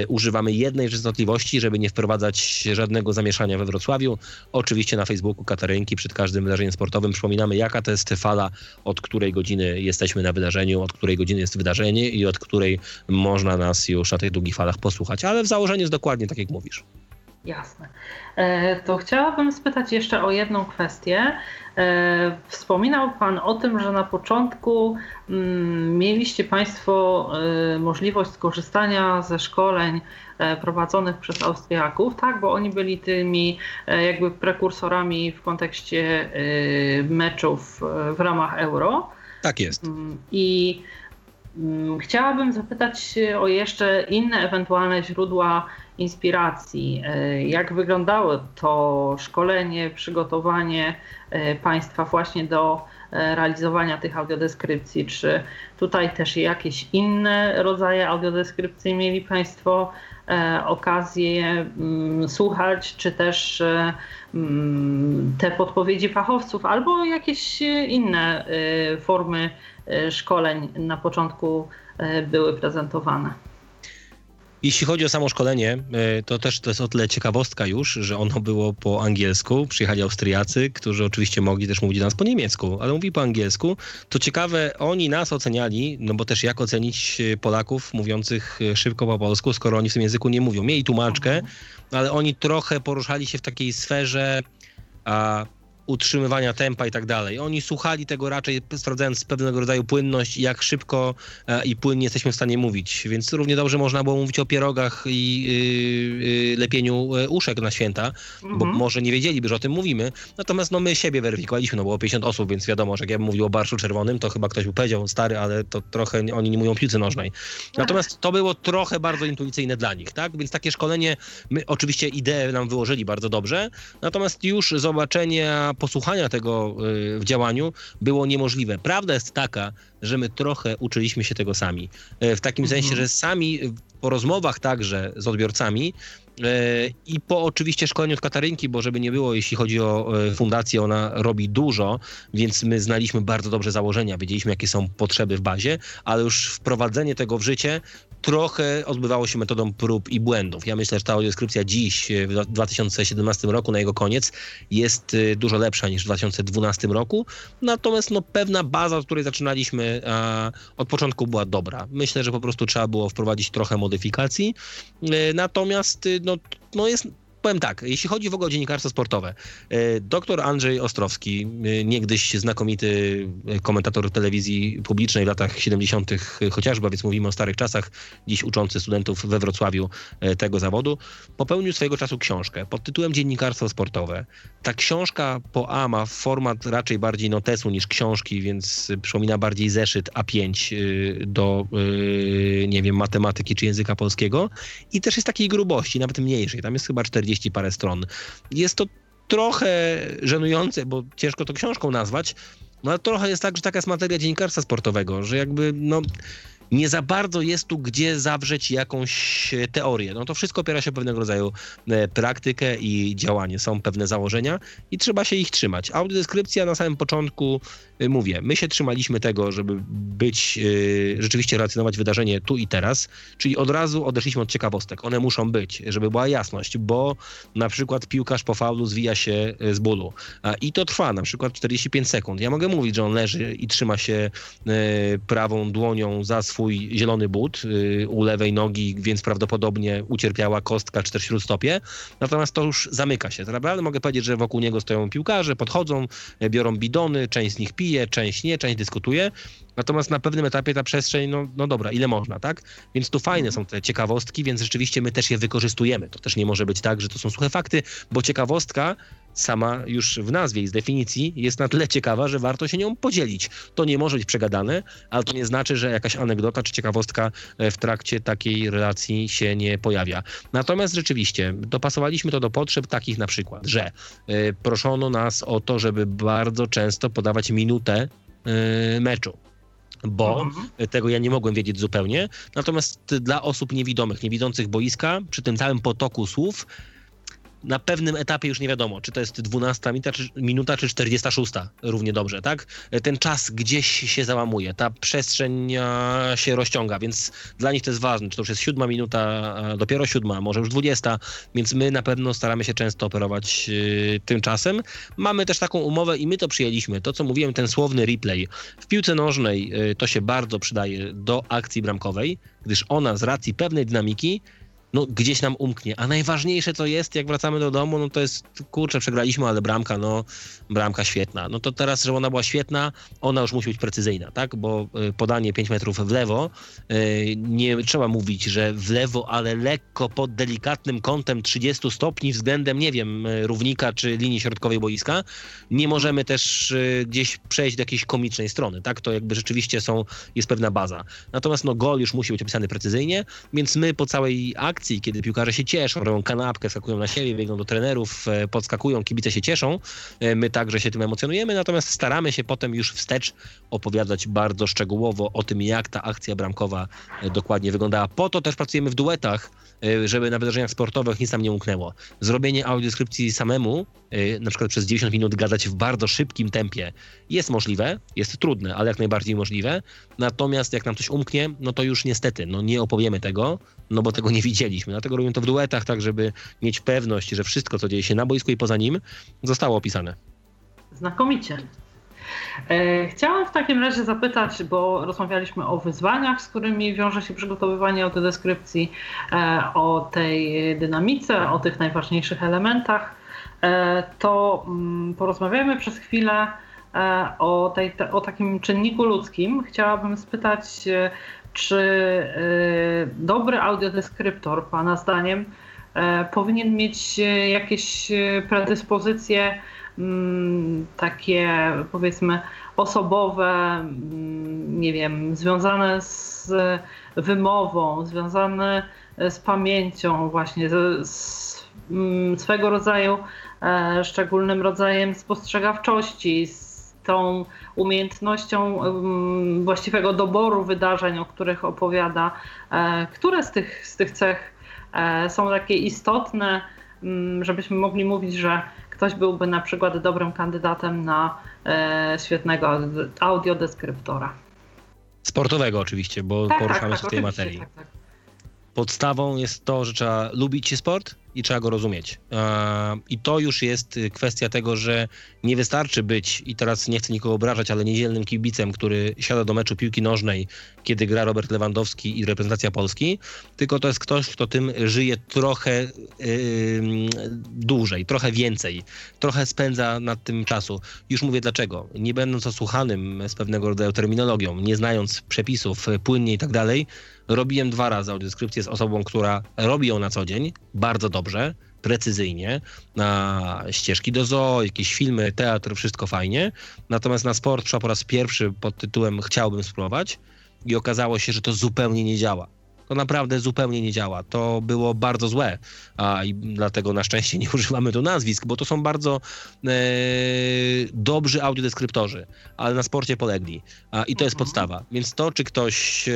używamy jednej częstotliwości, żeby nie wprowadzać żadnego zamieszania we Wrocławiu. Oczywiście na Facebooku Katarynki przed każdym wydarzeniem sportowym przypominamy, jaka to jest fala od której godziny jesteśmy na wydarzeniu, od której godziny jest wydarzenie i od której można nas już na tych długich falach posłuchać. Ale w założeniu jest dokładnie tak, jak mówisz. Jasne. E, to chciałabym spytać jeszcze o jedną kwestię. E, wspominał Pan o tym, że na początku mm, mieliście Państwo e, możliwość skorzystania ze szkoleń prowadzonych przez Austriaków, tak, bo oni byli tymi jakby prekursorami w kontekście meczów w ramach Euro. Tak jest. Mm, I mm, chciałabym zapytać o jeszcze inne ewentualne źródła inspiracji. E, jak wyglądało to szkolenie, przygotowanie e, Państwa właśnie do e, realizowania tych audiodeskrypcji? Czy tutaj też jakieś inne rodzaje audiodeskrypcji mieli Państwo okazję mm, słuchać, czy też mm, te podpowiedzi fachowców, albo jakieś inne formy szkoleń na początku były prezentowane? Jeśli chodzi o samo szkolenie, e, to też to jest o tyle ciekawostka już, że ono było po angielsku. Przyjechali Austriacy, którzy oczywiście mogli też mówić do nas po niemiecku, ale mówi po angielsku. To ciekawe, oni nas oceniali, no bo też jak ocenić e, Polaków mówiących e, szybko po polsku, skoro oni w tym języku nie mówią. Mieli tłumaczkę, ale oni trochę poruszali się w takiej sferze a, utrzymywania tempa i tak dalej. Oni słuchali tego raczej sprawdzając pewnego rodzaju płynność, jak szybko e, i płynnie jesteśmy w stanie mówić. Więc równie dobrze można było mówić o pierogach i y, y, lepieniu e, uszek na święta, mhm. bo może nie wiedzieliby, że o tym mówimy. Natomiast no, my siebie weryfikowaliśmy, no było 50 osób, więc wiadomo, że jak ja bym mówił o barszu czerwonym, to chyba ktoś by powiedział, stary, ale to trochę oni nie mówią o piłce nożnej. Natomiast to było trochę bardzo intuicyjne dla nich, tak? Więc takie szkolenie, my oczywiście ideę nam wyłożyli bardzo dobrze, natomiast już zobaczenia posłuchania tego y, w działaniu było niemożliwe. Prawda jest taka, że my trochę uczyliśmy się tego sami. Y, w takim mhm. sensie, że sami po rozmowach także z odbiorcami i po oczywiście szkoleniu od Katarynki, bo żeby nie było, jeśli chodzi o fundację, ona robi dużo, więc my znaliśmy bardzo dobrze założenia, wiedzieliśmy jakie są potrzeby w bazie, ale już wprowadzenie tego w życie trochę odbywało się metodą prób i błędów. Ja myślę, że ta audiodeskrypcja dziś, w 2017 roku, na jego koniec, jest dużo lepsza niż w 2012 roku. Natomiast no, pewna baza, od której zaczynaliśmy, a, od początku była dobra. Myślę, że po prostu trzeba było wprowadzić trochę modyfikacji. Natomiast y, no, no jest powiem tak, jeśli chodzi w ogóle o dziennikarstwo sportowe, e, doktor Andrzej Ostrowski, e, niegdyś znakomity e, komentator telewizji publicznej w latach 70. chociażby, więc mówimy o starych czasach, dziś uczący studentów we Wrocławiu tego zawodu, popełnił swojego czasu książkę pod tytułem Dziennikarstwo sportowe. Ta książka po A ma format raczej bardziej notesu niż książki, więc przypomina bardziej zeszyt A5 do, nie wiem, matematyki czy języka polskiego i też jest takiej grubości, nawet mniejszej. Tam jest chyba 40 40 parę stron. Jest to trochę żenujące, bo ciężko to książką nazwać, no ale trochę jest tak, że taka jest materia dziennikarstwa sportowego, że jakby no nie za bardzo jest tu gdzie zawrzeć jakąś teorię. No to wszystko opiera się pewnego rodzaju e, praktykę i działanie. Są pewne założenia i trzeba się ich trzymać. Audiodeskrypcja na samym początku, mówię, my się trzymaliśmy tego, żeby być, e, rzeczywiście relacjonować wydarzenie tu i teraz, czyli od razu odeszliśmy od ciekawostek. One muszą być, żeby była jasność, bo na przykład piłkarz po faulu zwija się z bólu i to trwa na przykład 45 sekund. Ja mogę mówić, że on leży i trzyma się prawą dłonią za swój zielony but y, u lewej nogi, więc prawdopodobnie ucierpiała kostka czy też śródstopie. Natomiast to już zamyka się. Naprawdę mogę powiedzieć, że wokół niego stoją piłkarze, podchodzą, biorą bidony, część z nich pije, część nie, część dyskutuje. Natomiast na pewnym etapie ta przestrzeń, no, no dobra, ile można, tak? Więc tu fajne są te ciekawostki, więc rzeczywiście my też je wykorzystujemy. To też nie może być tak, że to są suche fakty, bo ciekawostka sama już w nazwie i z definicji jest na tyle ciekawa, że warto się nią podzielić. To nie może być przegadane, ale to nie znaczy, że jakaś anegdota czy ciekawostka e, w trakcie takiej relacji się nie pojawia. Natomiast rzeczywiście dopasowaliśmy to do potrzeb takich na przykład, że y, proszono nas o to, żeby bardzo często podawać minutę y, meczu bo mhm. tego ja nie mogłem wiedzieć zupełnie. Natomiast dla osób niewidomych, niewidzących boiska, przy tym całym potoku słów, na pewnym etapie już nie wiadomo, czy to jest 12 minuta, czy, minuta, czy 46 równie dobrze, tak? Ten czas gdzieś się załamuje, ta przestrzeń się rozciąga, więc dla nich to jest ważne, czy to już jest siódma minuta, dopiero siódma, może już 20, więc my na pewno staramy się często operować yy, tym czasem. Mamy też taką umowę i my to przyjęliśmy, to co mówiłem, ten słowny replay. W piłce nożnej to się bardzo przydaje do akcji bramkowej, gdyż ona z racji pewnej dynamiki no gdzieś nam umknie. A najważniejsze co jest, jak wracamy do domu, no to jest, kurczę, przegraliśmy, ale bramka, no bramka świetna. No to teraz, że ona była świetna, ona już musi być precyzyjna, tak? Bo y, podanie 5 metrów w lewo, y, nie trzeba mówić, że w lewo, ale lekko pod delikatnym kątem 30 stopni względem, nie wiem, y, równika czy linii środkowej boiska. Nie możemy też gdzieś przejść do jakiejś komicznej strony, tak? To jakby rzeczywiście są, jest pewna baza. Natomiast no gol już musi być opisany precyzyjnie, więc my po całej akcji akcji, kiedy piłkarze się cieszą, robią kanapkę, skakują na siebie, biegną do trenerów, e, podskakują, kibice się cieszą, e, my także się tym emocjonujemy, natomiast staramy się potem już wstecz opowiadać bardzo szczegółowo o tym, jak ta akcja bramkowa dokładnie wyglądała. Po to też pracujemy w duetach, żeby na wydarzeniach sportowych nic nam nie umknęło. Zrobienie audiodeskrypcji samemu, na przykład przez 90 minut gadać w bardzo szybkim tempie, jest możliwe, jest trudne, ale jak najbardziej możliwe. Natomiast jak nam coś umknie, no to już niestety no nie opowiemy tego, no bo tego nie widzieliśmy. Dlatego robimy to w duetach, tak żeby mieć pewność, że wszystko, co dzieje się na boisku i poza nim, zostało opisane. Znakomicie. E, chciałam w takim razie zapytać, bo rozmawialiśmy o wyzwaniach, z którymi wiąże się przygotowywanie autodeskrypcji, e, o tej dynamice, o tych najważniejszych elementach. E, to mm, porozmawiajmy przez chwilę o, tej, o takim czynniku ludzkim. Chciałabym spytać, czy dobry audiodeskryptor, Pana zdaniem, powinien mieć jakieś predyspozycje Mm, takie powiedzmy osobowe, mm, nie wiem, związane z wymową, związane z pamięcią, właśnie z, z swego rodzaju e, szczególnym rodzajem spostrzegawczości, z tą umiejętnością właściwego doboru wydarzeń, o których opowiada. E, które z tych, z tych cech e, są takie istotne, żebyśmy mogli mówić, że ktoś byłby na przykład dobrym kandydatem na e, świetnego audiodeskryptora. Sportowego oczywiście, bo tak, poruszamy tak, się w tej materii. Tak, tak. Podstawą jest to, że trzeba lubić się sport, i trzeba go rozumieć. I to już jest kwestia tego, że nie wystarczy być, i teraz nie chcę nikogo obrażać, ale niedzielnym kibicem, który siada do meczu piłki nożnej, kiedy gra Robert Lewandowski i reprezentacja Polski, tylko to jest ktoś, kto tym żyje trochę yy, dłużej, trochę więcej, trochę spędza nad tym czasu. Już mówię dlaczego. Nie będąc osłuchanym z pewnego rodzaju terminologią, nie znając przepisów płynnie i tak dalej, robiłem dwa razy audiodeskrypcję z osobą, która robi ją na co dzień, bardzo dobrze, precyzyjnie, na ścieżki do zoo, jakieś filmy, teatr, wszystko fajnie. Natomiast na sport przyszła po raz pierwszy pod tytułem chciałbym spróbować i okazało się, że to zupełnie nie działa to naprawdę zupełnie nie działa. To było bardzo złe, a i dlatego na szczęście nie używamy tu nazwisk, bo to są bardzo e, dobrzy audiodeskryptorzy, ale na sporcie polegli. A, I to jest mhm. podstawa. Więc to, czy ktoś e,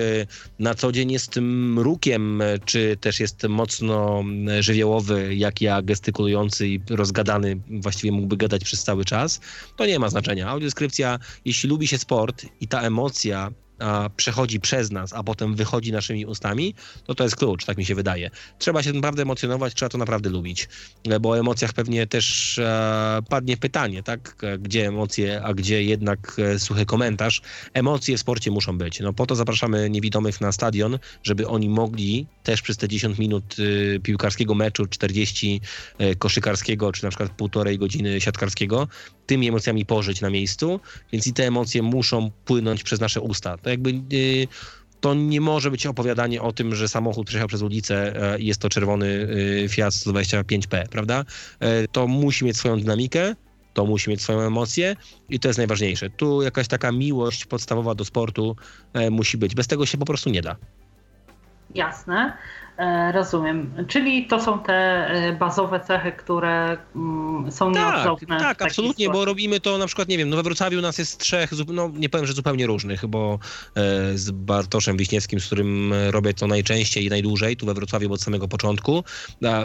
na co dzień jest mrukiem, czy też jest mocno żywiołowy, jak ja, gestykulujący i rozgadany, właściwie mógłby gadać przez cały czas, to nie ma znaczenia. Audiodeskrypcja, jeśli lubi się sport i ta emocja a, przechodzi przez nas, a potem wychodzi naszymi ustami, to to jest klucz, tak mi się wydaje. Trzeba się naprawdę emocjonować, trzeba to naprawdę lubić, bo o emocjach pewnie też a, padnie pytanie, tak? Gdzie emocje, a gdzie jednak e, suchy komentarz. Emocje w sporcie muszą być. No po to zapraszamy niewidomych na stadion, żeby oni mogli też przez te 10 minut y, piłkarskiego meczu, 40 y, koszykarskiego, czy na przykład półtorej godziny siatkarskiego, tymi emocjami pożyć na miejscu, więc i te emocje muszą płynąć przez nasze usta. To jakby yy, to nie może być opowiadanie o tym, że samochód przejechał przez ulicę i jest to czerwony yy, Fiat 125P, prawda? Yy, to musi mieć swoją dynamikę, to musi mieć swoją emocję i to jest najważniejsze. Tu jakaś taka miłość podstawowa do sportu musi być. Bez tego się po prostu nie da. Jasne. E, rozumiem. Czyli to są te e, bazowe cechy, które mm, są tak, nieodzowne. Tak, absolutnie, bo robimy to na przykład, nie wiem, no we Wrocławiu nas jest trzech, no nie powiem, że zupełnie różnych, bo e, z Bartoszem Wiśniewskim, z którym robię to najczęściej i najdłużej, tu we Wrocławiu od samego początku,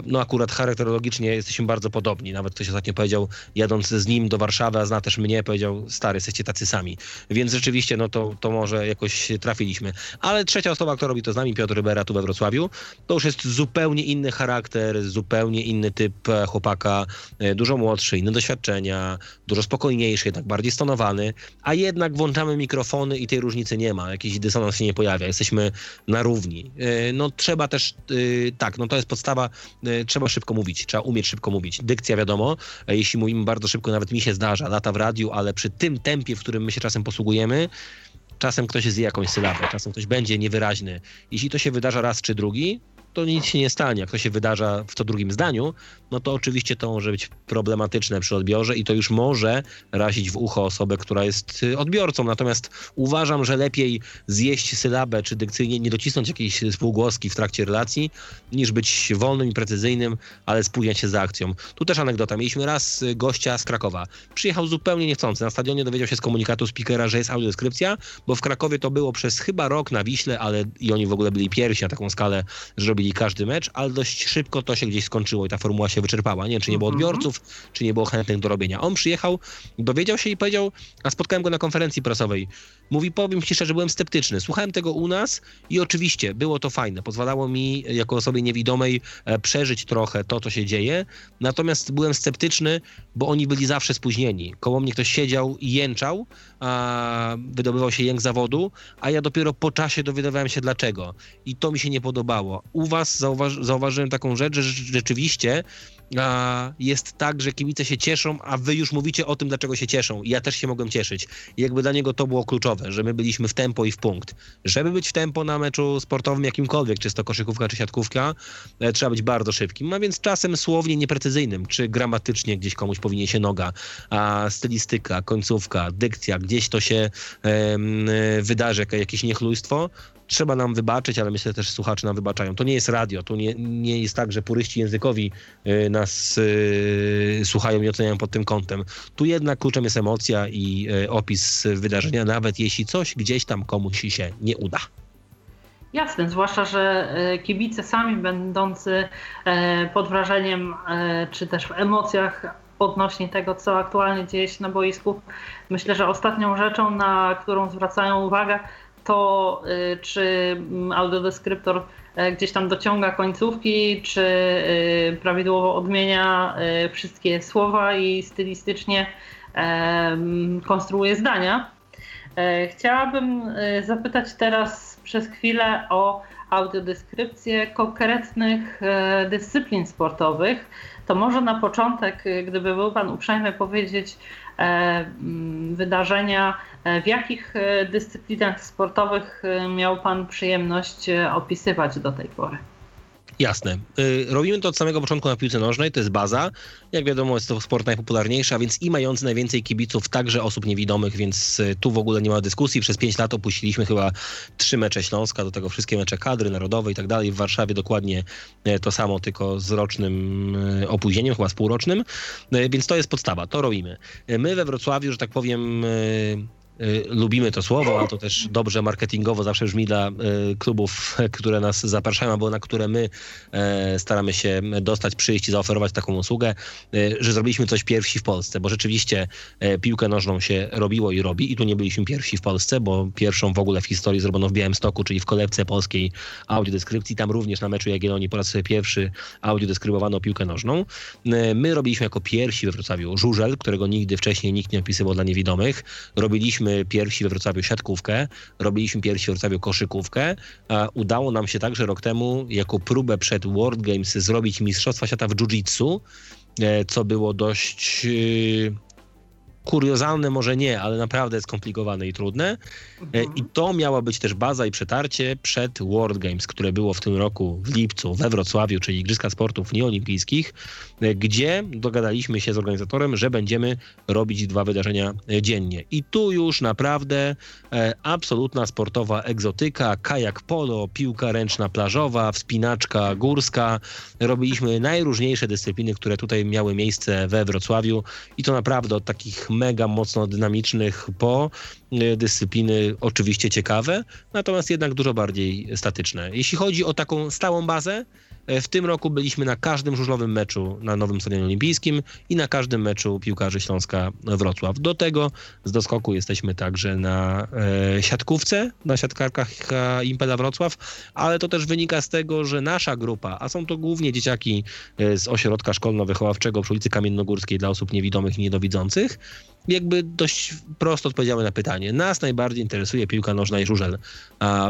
no akurat charakterologicznie jesteśmy bardzo podobni. Nawet ktoś ostatnio powiedział, jadąc z nim do Warszawy, a zna też mnie, powiedział, stary, jesteście tacy sami. Więc rzeczywiście, no to, to może jakoś trafiliśmy. Ale trzecia osoba, która robi to z nami, Piotr Rybera, tu we Wrocławiu, to już jest zupełnie inny charakter, zupełnie inny typ e, chłopaka, e, dużo młodszy, inne doświadczenia, dużo spokojniejszy, jednak bardziej stonowany, a jednak włączamy mikrofony i tej różnicy nie ma, jakiś dysonans się nie pojawia, jesteśmy na równi. E, no trzeba też, tak, no to jest podstawa, trzeba szybko mówić, trzeba umieć szybko mówić. Dykcja wiadomo, jeśli mówimy bardzo szybko, nawet mi się zdarza, lata w radiu, ale przy tym tempie, w którym my się czasem posługujemy, Czasem ktoś zje jakąś sylabę, czasem ktoś będzie niewyraźny. Jeśli to się wydarza raz czy drugi, to nic się nie stanie. Jak to się wydarza w co drugim zdaniu, no to oczywiście to może być problematyczne przy odbiorze i to już może razić w ucho osobę, która jest y, odbiorcą. Natomiast uważam, że lepiej zjeść sylabę czy dykcyjnie, nie docisnąć jakiejś spółgłoski w trakcie relacji, niż być wolnym i precyzyjnym, ale spóźniać się za akcją. Tu też anegdota. Mieliśmy raz y, gościa z Krakowa. Przyjechał zupełnie niechcący. Na stadionie dowiedział się z komunikatu speakera, że jest audiodeskrypcja, bo w Krakowie to było przez chyba rok na Wiśle, ale i oni w ogóle byli pierwsi na taką skalę, że robili każdy mecz, ale dość szybko to się gdzieś skończyło i ta formuła się wyczerpała. Nie, czy nie było mhm. odbiorców, czy nie było chętnych do robienia. On przyjechał, dowiedział się i powiedział, a spotkałem go na konferencji prasowej. Mówi, powiem ci szczerze, byłem sceptyczny. Słuchałem tego u nas i oczywiście było to fajne. Pozwalało mi jako osobie niewidomej e, przeżyć trochę to, co się dzieje. Natomiast byłem sceptyczny, bo oni byli zawsze spóźnieni. Koło mnie ktoś siedział i jęczał, a wydobywał się jęk zawodu, a ja dopiero po czasie dowiadywałem się dlaczego. I to mi się nie podobało. U was zauważy, zauważyłem taką rzecz, że rzeczywiście a, jest tak, że kibice się cieszą, a wy już mówicie o tym, dlaczego się cieszą. I ja też się mogłem cieszyć. I jakby dla niego to było kluczowe, że my byliśmy w tempo i w punkt. Żeby być w tempo na meczu sportowym jakimkolwiek, czy to koszykówka, czy siatkówka, e, trzeba być bardzo szybkim, a więc czasem słownie nieprecyzyjnym, czy gramatycznie gdzieś komuś powinien się noga, a stylistyka, końcówka, dykcja, gdzieś to się e, wydarzy, jakieś niechlujstwo, trzeba nam wybaczyć, ale myślę też słuchacze nam wybaczają. To nie jest radio, to nie, nie jest tak, że puryści językowi y, nas y, słuchają i oceniają pod tym kątem. Tu jednak kluczem jest emocja i y, opis wydarzenia, nawet jeśli coś gdzieś tam komuś się nie uda. Jasne, zwłaszcza, że kibice sami będący pod wrażeniem czy też w emocjach odnośnie tego, co aktualnie dzieje się na boisku, myślę, że ostatnią rzeczą, na którą zwracają uwagę, to y, czy mm, audiodeskryptor e, gdzieś tam dociąga końcówki, czy y, prawidłowo odmienia y, wszystkie słowa i stylistycznie konstruuje zdania. E, chciałabym zapytać teraz przez chwilę o audiodeskrypcję konkretnych e, dyscyplin sportowych. To może na początek, gdyby był Pan uprzejmy powiedzieć, wydarzenia E, w jakich e, dyscyplinach sportowych e, miał Pan przyjemność opisywać do tej pory? Jasne. Robimy to od samego początku na piłce nożnej, to jest baza. Jak wiadomo, jest to sport najpopularniejszy, a więc i mający najwięcej kibiców, także osób niewidomych, więc tu w ogóle nie ma dyskusji. Przez pięć lat opuściliśmy chyba trzy mecze Śląska, do tego wszystkie mecze kadry narodowej i tak dalej. W Warszawie dokładnie to samo, tylko z rocznym opóźnieniem, chyba z półrocznym. Więc to jest podstawa, to robimy. My we Wrocławiu, że tak powiem, Y, lubimy to słowo, a to też dobrze marketingowo zawsze brzmi dla y, klubów, które nas zapraszają, albo na które my e, staramy się dostać, przyjść i zaoferować taką usługę, y, że zrobiliśmy coś pierwsi w Polsce, bo rzeczywiście e, piłkę nożną się robiło i robi i tu nie byliśmy pierwsi w Polsce, bo pierwszą w ogóle w historii zrobiono w Białymstoku, czyli w kolebce polskiej audiodeskrypcji, tam również na meczu Jagiellonii po raz pierwszy audiodeskrybowano piłkę nożną. E, my robiliśmy jako pierwsi we Wrocławiu żużel, którego nigdy wcześniej nikt nie opisywał dla niewidomych. Robiliśmy robiliśmy pierwsi we Wrocławiu siatkówkę, robiliśmy pierwsi we Wrocławiu koszykówkę. Udało nam się także rok temu jako próbę przed World Games zrobić Mistrzostwa Świata w Jiu-Jitsu, e, co było dość e, kuriozalne może nie, ale naprawdę skomplikowane i trudne. E. I to miała być też baza i przetarcie przed World Games, które było w tym roku w lipcu we Wrocławiu, czyli Igrzyska Sportów Nieolimpijskich, gdzie dogadaliśmy się z organizatorem, że będziemy robić dwa wydarzenia e, dziennie. I tu już naprawdę absolutna sportowa egzotyka, kajak polo, piłka ręczna plażowa, wspinaczka górska. Robiliśmy najróżniejsze dyscypliny, które tutaj miały miejsce we Wrocławiu i to naprawdę od takich mega mocno dynamicznych po e, dyscypliny oczywiście ciekawe, natomiast jednak dużo bardziej statyczne. Jeśli chodzi o taką stałą bazę, E, w tym roku byliśmy na każdym żużlowym meczu na Nowym Stadionie Olimpijskim i na każdym meczu piłkarzy Śląska Wrocław. Do tego z doskoku jesteśmy także na e, siatkówce, na siatkarkach Impela Wrocław, ale to też wynika z tego, że nasza grupa, a są to głównie dzieciaki e, z ośrodka szkolno-wychowawczego przy ulicy Kamiennogórskiej dla osób niewidomych i niedowidzących, jakby dość prosto odpowiedziały na pytanie. Nas najbardziej interesuje piłka nożna i żużel.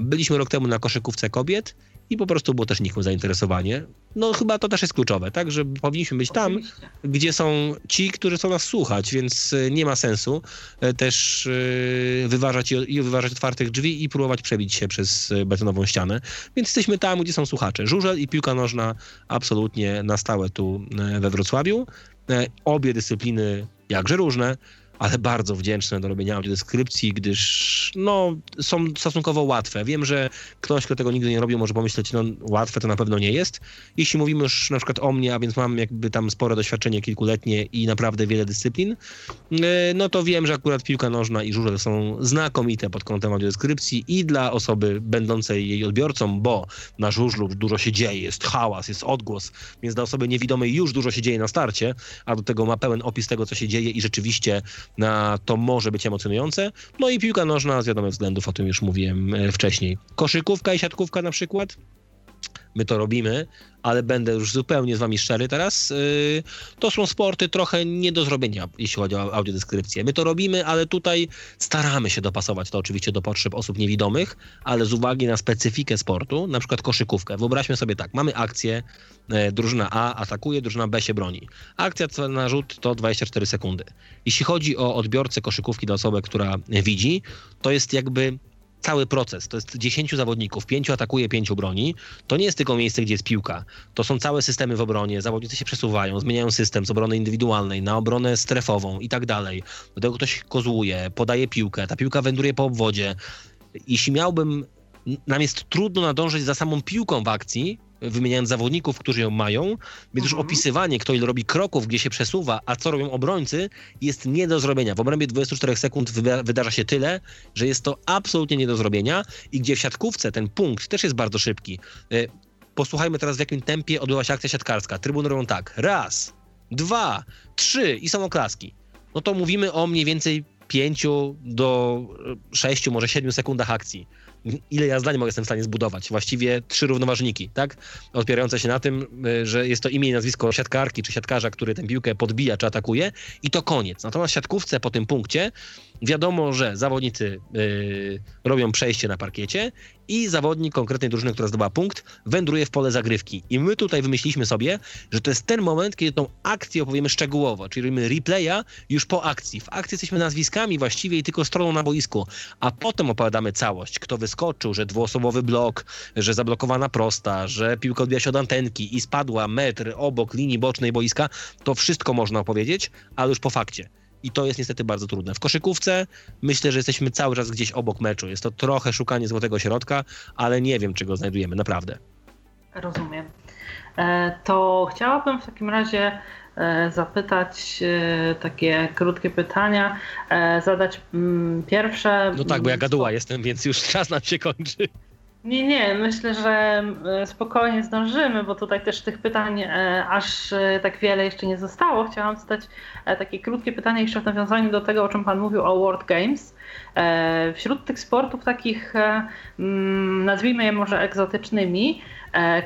Byliśmy rok temu na koszykówce kobiet i po prostu było też nikłe zainteresowanie. No chyba to też jest kluczowe, tak, że powinniśmy być tam, Oczywiście. gdzie są ci, którzy chcą nas słuchać, więc e, nie ma sensu e, też e, wyważać i wyważać otwartych drzwi i próbować przebić się przez betonową ścianę. Więc jesteśmy tam, gdzie są słuchacze. Żużel i piłka nożna absolutnie na stałe tu we Wrocławiu. Obie dyscypliny jakże różne, ale bardzo wdzięczne do robienia audiodeskrypcji, gdyż no, są stosunkowo łatwe. Wiem, że ktoś, kto tego nigdy nie robił, może pomyśleć, no łatwe to na pewno nie jest. Jeśli mówimy już na przykład o mnie, a więc mam jakby tam spore doświadczenie kilkuletnie i naprawdę wiele dyscyplin, e, no to wiem, że akurat piłka nożna i żużel są znakomite pod kątem audiodeskrypcji i dla osoby będącej jej odbiorcą, bo na żużlu dużo się dzieje, jest hałas, jest odgłos, więc dla osoby niewidomej już dużo się dzieje na starcie, a do tego ma pełen opis tego, co się dzieje i rzeczywiście na to może być emocjonujące. No i piłka nożna z wiadomych względów, o tym już mówiłem e, wcześniej. Koszykówka i siatkówka na przykład my to robimy, ale będę już zupełnie z wami szczery teraz. Y, to są sporty trochę nie do zrobienia, jeśli chodzi o audiodeskrypcję. My to robimy, ale tutaj staramy się dopasować to oczywiście do potrzeb osób niewidomych, ale z uwagi na specyfikę sportu, na przykład koszykówkę. Wyobraźmy sobie tak, mamy akcję, e, drużyna A atakuje, drużyna B się broni. Akcja na rzut to 24 sekundy. Jeśli chodzi o odbiorcę koszykówki dla osoby, która widzi, to jest jakby cały proces. To jest 10 zawodników, 5 atakuje, 5 broni. To nie jest tylko miejsce, gdzie jest piłka. To są całe systemy w obronie. Zawodnicy się przesuwają, zmieniają system z obrony indywidualnej na obronę strefową i tak dalej. Do tego ktoś kozłuje, podaje piłkę, ta piłka wędruje po obwodzie. Jeśli miałbym nam jest trudno nadążyć za samą piłką w akcji, wymieniając zawodników, którzy ją mają, więc mhm. już opisywanie, kto ile robi kroków, gdzie się przesuwa, a co robią obrońcy, jest nie do zrobienia. W obrębie 24 sekund wydarza się tyle, że jest to absolutnie nie do zrobienia i gdzie w siatkówce ten punkt też jest bardzo szybki. E, posłuchajmy teraz, w jakim tempie odbyła się akcja siatkarska. Trybuny robią tak. Raz, dwa, trzy i są oklaski. No to mówimy o mniej więcej pięciu do sześciu, może siedmiu sekundach akcji ile ja zdań mogę jestem w stanie zbudować. Właściwie trzy równoważniki, tak? Opierające się na tym, y, że jest to imię i nazwisko siatkarki czy siatkarza, który tę piłkę podbija czy atakuje i to koniec. Natomiast siatkówce po tym punkcie wiadomo, że zawodnicy yy, robią przejście na parkiecie i zawodnik konkretnej drużyny, która zdobyła punkt, wędruje w pole zagrywki. I my tutaj wymyśliliśmy sobie, że to jest ten moment, kiedy tą akcję opowiemy szczegółowo, czyli robimy replaya już po akcji. W akcji jesteśmy nazwiskami właściwie i tylko stroną na boisku, a potem opowiadamy całość. Kto wyskoczył, że dwuosobowy blok, że zablokowana prosta, że piłka odbija się od antenki i spadła metr obok linii bocznej boiska, to wszystko można opowiedzieć, ale już po fakcie i to jest niestety bardzo trudne. W koszykówce myślę, że jesteśmy cały czas gdzieś obok meczu. Jest to trochę szukanie złotego środka, ale nie wiem, czy go znajdujemy, naprawdę. Rozumiem. E, to chciałabym w takim razie e, zapytać e, takie krótkie pytania, zadać mm, pierwsze. No tak, bo ja gaduła jestem, więc już czas nam się kończy. Nie, nie, myślę, że e, spokojnie zdążymy, bo tutaj też tych pytań e, aż e, tak wiele jeszcze nie zostało. Chciałam zadać takie krótkie pytanie jeszcze w nawiązaniu do tego, o czym Pan mówił o World Games. Wśród tych sportów takich, mm, nazwijmy je może egzotycznymi,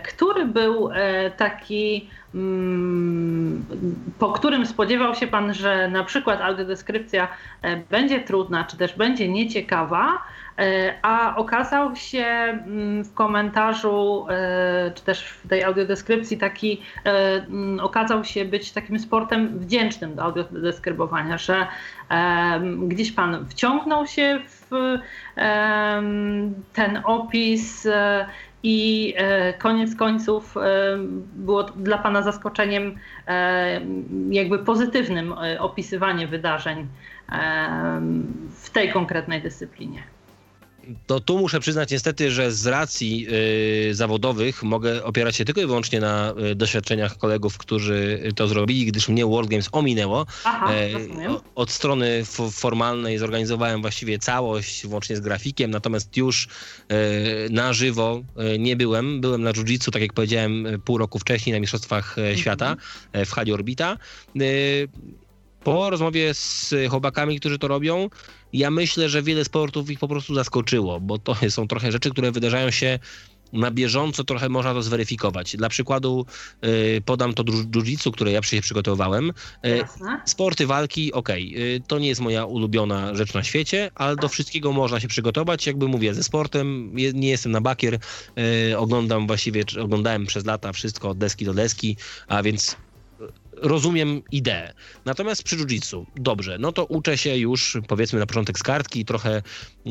który był taki, mm, po którym spodziewał się Pan, że na przykład audiodeskrypcja będzie trudna, czy też będzie nieciekawa, E, a okazał się mm, w komentarzu, e, czy też w tej audiodeskrypcji taki, e, okazał się być takim sportem wdzięcznym do audiodeskrybowania, że gdzieś pan wciągnął się w ten opis i koniec końców było dla Pana zaskoczeniem jakby pozytywnym opisywanie wydarzeń w tej konkretnej dyscyplinie to tu muszę przyznać niestety, że z racji y, zawodowych mogę opierać się tylko i wyłącznie na y, doświadczeniach kolegów, którzy to zrobili, gdyż mnie World Games ominęło. Aha, e, od strony formalnej zorganizowałem właściwie całość, włącznie z grafikiem, natomiast już y, na żywo y, nie byłem. Byłem na jiu-jitsu, tak jak powiedziałem, pół roku wcześniej na Mistrzostwach mhm. świata e, w hali Orbita. Y, po rozmowie z chłopakami, którzy to robią, ja myślę, że wiele sportów ich po prostu zaskoczyło, bo to są trochę rzeczy, które wydarzają się na bieżąco trochę można to zweryfikować. Dla przykładu y, podam to jiu-jitsu, które ja się przygotowywałem. Y, sporty walki, okej, okay, to nie jest moja ulubiona rzecz na świecie, ale do wszystkiego można się przygotować. Jakby mówię, ze sportem nie jestem na bakier, y, oglądam właściwie, oglądałem przez lata wszystko od deski do deski, a więc rozumiem ideę. Natomiast przy jiu-jitsu, dobrze, no to uczę się już powiedzmy na początek z kartki, trochę e,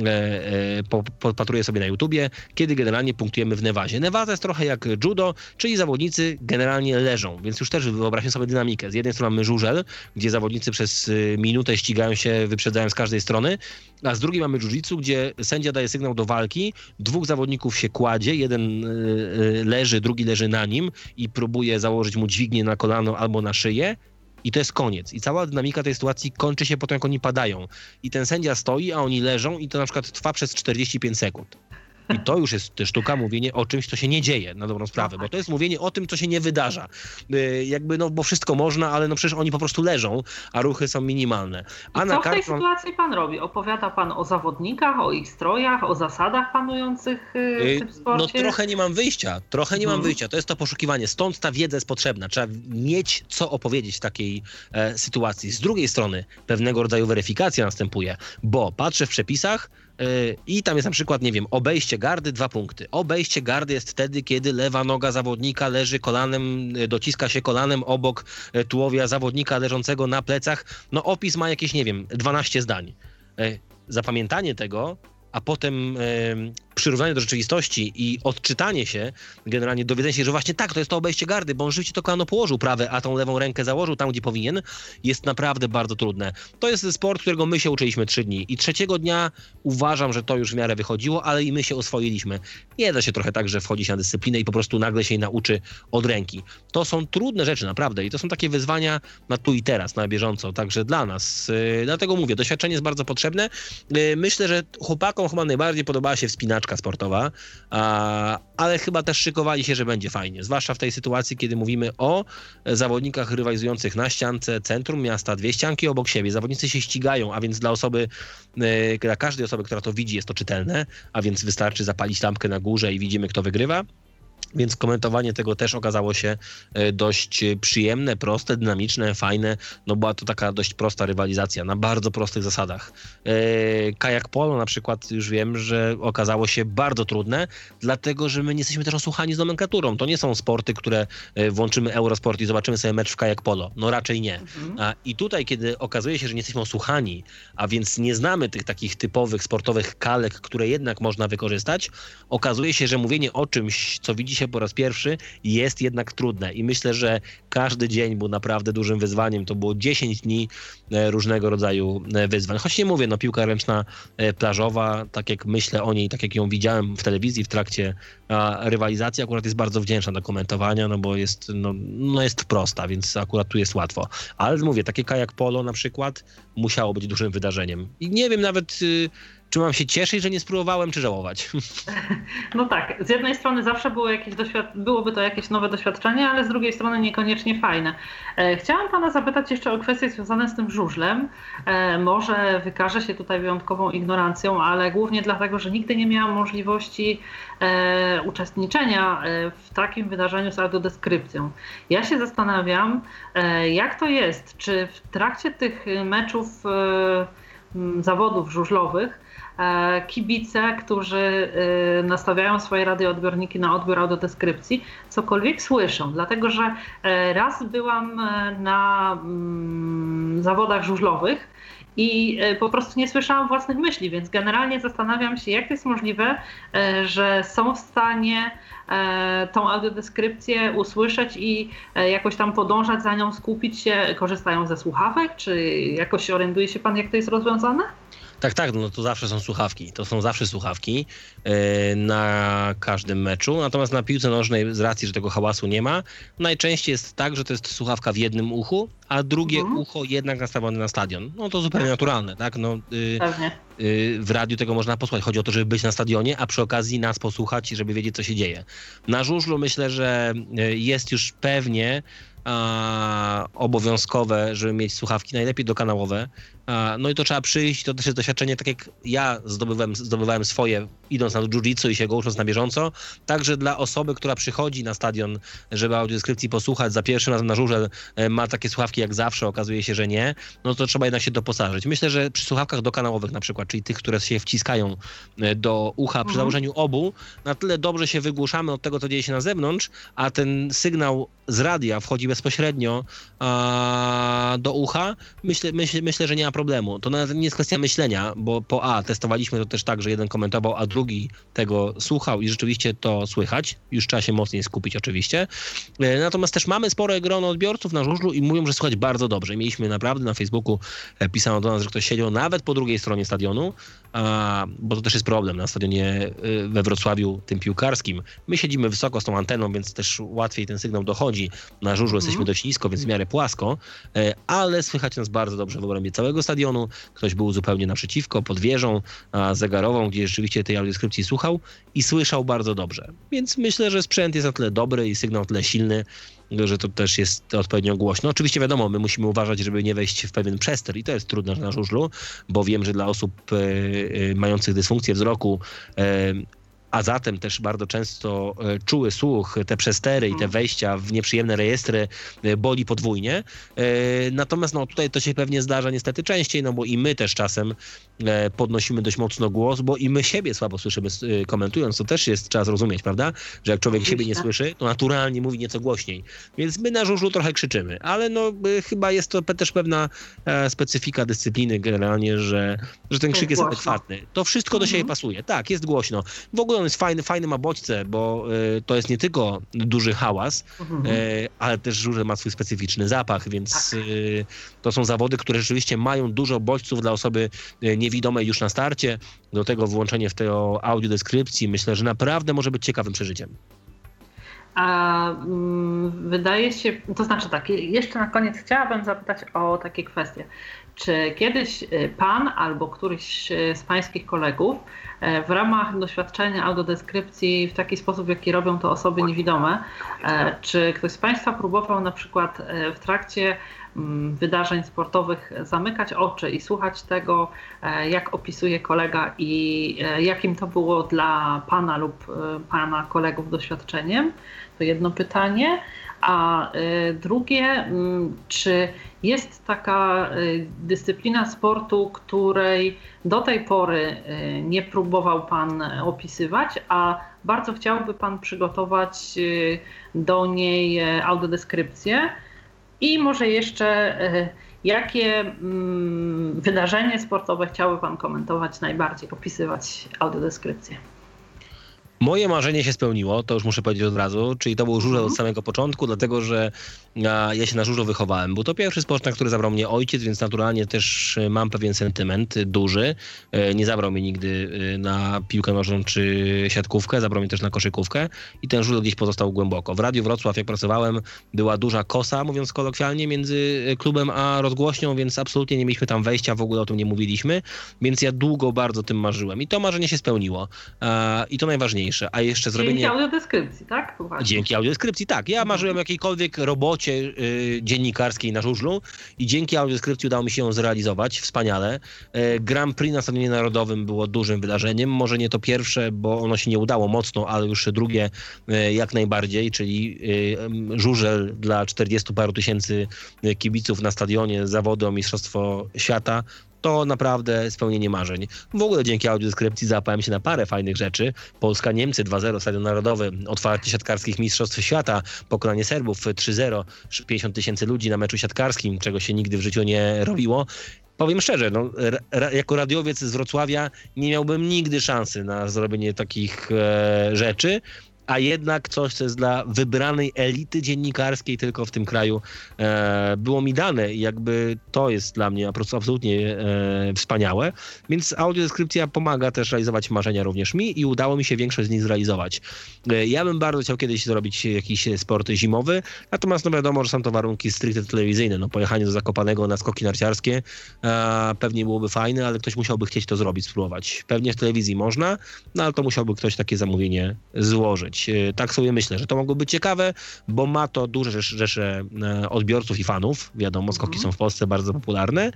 e, podpatruję sobie na YouTubie, kiedy generalnie punktujemy w Nevazie. Nevaza jest trochę jak judo, czyli zawodnicy generalnie leżą, więc już też wyobraźmy sobie dynamikę. Z jednej strony mamy żużel, gdzie zawodnicy przez y, minutę ścigają się, wyprzedzają z każdej strony, a z drugiej mamy jiu-jitsu, gdzie sędzia daje sygnał do walki, dwóch zawodników się kładzie, jeden y, y, leży, drugi leży na nim i próbuje założyć mu dźwignię na kolano albo na szyję i to jest koniec. I cała dynamika tej sytuacji kończy się po tym, jak oni padają. I ten sędzia stoi, a oni leżą i to na przykład trwa przez 45 sekund. I to już jest sztuka mówienie o czymś, co się nie dzieje na dobrą sprawę, bo to jest mówienie o tym, co się nie wydarza. Y, jakby, no, bo wszystko można, ale no przecież oni po prostu leżą, a ruchy są minimalne. A I co w tej sytuacji pan robi? Opowiada pan o zawodnikach, o ich strojach, o zasadach panujących y, w tym sporcie? No trochę nie mam wyjścia, trochę nie mam hmm. wyjścia. To jest to poszukiwanie, stąd ta wiedza jest potrzebna. Trzeba mieć co opowiedzieć w takiej e, sytuacji. Z drugiej strony pewnego rodzaju weryfikacja następuje, bo patrzę w przepisach, i tam jest na przykład, nie wiem, obejście gardy, dwa punkty. Obejście gardy jest wtedy, kiedy lewa noga zawodnika leży kolanem, dociska się kolanem obok e, tułowia zawodnika leżącego na plecach. No opis ma jakieś, nie wiem, 12 zdań. E, zapamiętanie tego a potem e, przyrównanie do rzeczywistości i odczytanie się, generalnie dowiedzenie się, że właśnie tak, to jest to obejście gardy, bo on rzeczywiście to kolano położył prawe, a tą lewą rękę założył tam, gdzie powinien, jest naprawdę bardzo trudne. To jest sport, którego my się uczyliśmy trzy dni i trzeciego dnia uważam, że to już w miarę wychodziło, ale i my się oswoiliśmy. Nie da się trochę tak, że wchodzi się na dyscyplinę i po prostu nagle się jej nauczy od ręki. To są trudne rzeczy, naprawdę, i to są takie wyzwania na tu i teraz, na bieżąco, także dla nas. Yy, dlatego mówię, doświadczenie jest bardzo potrzebne. Yy, myślę, że chłopakom chyba najbardziej podobała się wspinaczka sportowa, a, ale chyba też szykowali się, że będzie fajnie. Zwłaszcza w tej sytuacji, kiedy mówimy o zawodnikach rywalizujących na ściance centrum miasta, dwie ścianki obok siebie. Zawodnicy się ścigają, a więc dla osoby, e, dla każdej osoby, która to widzi, jest to czytelne, a więc wystarczy zapalić lampkę na górze i widzimy, kto wygrywa. Więc komentowanie tego też okazało się e, dość przyjemne, proste, dynamiczne, fajne. No była to taka dość prosta rywalizacja na bardzo prostych zasadach. E, kajak polo na przykład już wiem, że okazało się bardzo trudne, dlatego że my nie jesteśmy też osłuchani z nomenklaturą. To nie są sporty, które e, włączymy Eurosport i zobaczymy sobie mecz w kajak polo. No raczej nie. Mhm. I tutaj, kiedy okazuje się, że nie jesteśmy osłuchani, a więc nie znamy tych takich typowych sportowych kalek, które jednak można wykorzystać, okazuje się, że mówienie o czymś, co widzi dzisiaj po raz pierwszy jest jednak trudne i myślę, że każdy dzień był naprawdę dużym wyzwaniem. To było 10 dni e, różnego rodzaju e, wyzwań. Choć nie mówię, no piłka ręczna e, plażowa, tak jak myślę o niej, tak jak ją widziałem w telewizji w trakcie rywalizacji, akurat jest bardzo wdzięczna do komentowania, no bo jest, no, no jest prosta, więc akurat tu jest łatwo. Ale mówię, takie kajak polo na przykład musiało być dużym wydarzeniem. I nie wiem nawet y, czy mam się cieszyć, że nie spróbowałem, czy żałować? No tak, z jednej strony zawsze było jakieś byłoby to jakieś nowe doświadczenie, ale z drugiej strony niekoniecznie fajne. E, chciałam Pana zapytać jeszcze o kwestie związane z tym żużlem. E, może wykażę się tutaj wyjątkową ignorancją, ale głównie dlatego, że nigdy nie miałam możliwości e, uczestniczenia w takim wydarzeniu z audiodeskrypcją. Ja się zastanawiam, jak to jest, czy w trakcie tych meczów zawodów żużlowych kibice, którzy e, nastawiają swoje radioodbiorniki na odbiór audiodeskrypcji, cokolwiek słyszą. Dlatego, że e, raz byłam na mm, zawodach żużlowych i po prostu nie słyszałam własnych myśli, więc generalnie zastanawiam się, jak to jest możliwe, że są w stanie tą audiodeskrypcję usłyszeć i jakoś tam podążać za nią, skupić się, korzystają ze słuchawek, czy jakoś orientuje się Pan, jak to jest rozwiązane? Tak, tak, no to zawsze są słuchawki. To są zawsze słuchawki yy, na każdym meczu. Natomiast na piłce nożnej, z racji, że tego hałasu nie ma, najczęściej jest tak, że to jest słuchawka w jednym uchu, a drugie mhm. ucho jednak nastawione na stadion. No to zupełnie naturalne, tak? No, yy. Yy, w radiu tego można posłuchać. Chodzi o to, żeby być na stadionie, a przy okazji nas posłuchać, żeby wiedzieć, co się dzieje. Na żużlu myślę, że y, jest już pewnie obowiązkowe, żeby mieć słuchawki najlepiej dokanałowe, No i to trzeba przyjść, to też jest doświadczenie, tak jak ja zdobywałem, zdobywałem swoje, idąc na jiu-jitsu i się go ucząc na bieżąco, także dla osoby, która przychodzi na stadion, żeby audiodeskrypcji posłuchać, za pierwszym razem na żurze e, ma takie słuchawki jak zawsze, okazuje się, że nie, no to trzeba jednak się doposażyć. Myślę, że przy słuchawkach dokanałowych na przykład, czyli tych, które się wciskają e, do ucha przy mhm. założeniu obu, na tyle dobrze się wygłuszamy od tego, co dzieje się na zewnątrz, a ten sygnał z radia wchodzi bezpośrednio a, do ucha, myślę, myślę, myślę, że nie ma problemu. To nawet nie jest kwestia myślenia, bo po A testowaliśmy to też tak, że jeden komentował, a drugi tego słuchał i rzeczywiście to słychać. Już trzeba się mocniej skupić oczywiście. E, natomiast też mamy spore grono odbiorców na żużlu i mówią, że słychać bardzo dobrze. Mieliśmy naprawdę na Facebooku, e, pisano do nas, że ktoś siedział nawet po drugiej stronie stadionu, a, bo to też jest problem na stadionie y, we Wrocławiu, tym piłkarskim. My siedzimy wysoko z tą anteną, więc też łatwiej ten sygnał dochodzi. Na żużlu mm. jesteśmy dość nisko, więc w miarę płasko, e, ale słychać nas bardzo dobrze w obrębie całego stadionu. Ktoś był zupełnie naprzeciwko, pod wieżą zegarową, gdzie rzeczywiście tej audiodeskrypcji słuchał i słyszał bardzo dobrze. Więc myślę, że sprzęt jest na tyle dobry i sygnał na tyle silny, że to też jest odpowiednio głośno. Oczywiście wiadomo, my musimy uważać, żeby nie wejść w pewien przester i to jest trudne na żużlu, bo wiem, że dla osób e, e, mających dysfunkcję wzroku e, a zatem też bardzo często e, czuły słuch, te przestery i te mhm. wejścia w nieprzyjemne rejestry e, boli podwójnie. E, natomiast no, tutaj to się pewnie zdarza niestety częściej, no bo i my też czasem podnosimy dość mocno głos, bo i my siebie słabo słyszymy komentując, to też jest trzeba zrozumieć, prawda? Że jak człowiek siebie nie słyszy, to naturalnie mówi nieco głośniej. Więc my na żużlu trochę krzyczymy, ale no chyba jest to też pewna specyfika dyscypliny generalnie, że, że ten krzyk jest adekwatny. To wszystko do siebie mhm. pasuje. Tak, jest głośno. W ogóle on jest fajny, fajny ma bodźce, bo y, to jest nie tylko duży hałas, mhm. y, ale też żurze ma swój specyficzny zapach, więc tak. y, to są zawody, które rzeczywiście mają dużo bodźców dla osoby niewidomej już na starcie. Do tego włączenie w tej audiodeskrypcji myślę, że naprawdę może być ciekawym przeżyciem. A mm, wydaje się, to znaczy tak, jeszcze na koniec chciałabym zapytać o takie kwestie. Czy kiedyś pan albo któryś z pańskich kolegów E, w ramach doświadczenia audiodeskrypcji w taki sposób, jaki robią to osoby niewidome. Czy ktoś z Państwa próbował na przykład w trakcie wydarzeń sportowych zamykać oczy i słuchać tego, jak opisuje kolega i jakim to było dla Pana lub Pana kolegów doświadczeniem? To jedno pytanie. A drugie, mm, czy jest taka dyscyplina sportu, której do tej pory nie próbował Pan opisywać, a bardzo chciałby Pan przygotować do niej audiodeskrypcję. I może jeszcze jakie mm, wydarzenie sportowe chciałby Pan komentować najbardziej, opisywać audiodeskrypcję? Moje marzenie się spełniło, to już muszę powiedzieć od razu, czyli to był żurzel od mhm. samego początku, dlatego że ja się na żurzu wychowałem. Był to pierwszy sport, na który zabrał mnie ojciec, więc naturalnie też e, mam pewien sentyment duży. E, nie zabrał mnie nigdy e, na piłkę nożną czy siatkówkę, zabrał mnie też na koszykówkę i ten żurzel gdzieś pozostał głęboko. W Radiu Wrocław, jak pracowałem, była duża kosa, mówiąc kolokwialnie, między klubem a rozgłośnią, więc absolutnie nie mieliśmy tam wejścia, w ogóle o tym nie mówiliśmy, więc ja długo bardzo tym marzyłem i to marzenie się spełniło. I to najważniejsze. A jeszcze zrobienie... Dzięki audiodeskrypcji, tak? Dzięki audiodeskrypcji, tak. Ja marzyłem o jakiejkolwiek robocie, y, dziennikarskiej na żużlu i dzięki audiodeskrypcji udało mi się ją zrealizować wspaniale. Y, Grand Prix na Stadionie Narodowym było dużym wydarzeniem. Może nie to pierwsze, bo ono się nie udało mocno, ale już drugie y, jak najbardziej, czyli y, żużel dla 40 paru tysięcy kibiców na stadionie, zawody o Mistrzostwo Świata to naprawdę spełnienie marzeń. W ogóle dzięki audiodeskrypcji zapałem się na parę fajnych rzeczy. Polska-Niemcy 2-0, Stadion Narodowy, otwarcie siatkarskich Mistrzostw Świata, pokonanie Serbów 3-0, 50 tysięcy ludzi na meczu siatkarskim, czego się nigdy w życiu nie robiło. Powiem szczerze, no, ra, jako radiowiec z Wrocławia nie miałbym nigdy szansy na zrobienie takich e, rzeczy, a jednak coś, co jest dla wybranej elity dziennikarskiej tylko w tym kraju e, było mi dane i jakby to jest dla mnie absolutnie e, wspaniałe. Więc audiodeskrypcja pomaga też realizować marzenia również mi i udało mi się większość z nich zrealizować. E, ja bym bardzo chciał kiedyś zrobić jakiś sport zimowy, natomiast no wiadomo, że są to warunki stricte telewizyjne. No, pojechanie do Zakopanego na skoki narciarskie e, pewnie byłoby fajne, ale ktoś musiałby chcieć to zrobić, spróbować. Pewnie w telewizji można, no ale to musiałby ktoś takie zamówienie złożyć. E, tak sobie myślę, że to mogło być ciekawe, bo ma to duże rzesze e, odbiorców i fanów. Wiadomo, skoki mhm. są w Polsce bardzo popularne.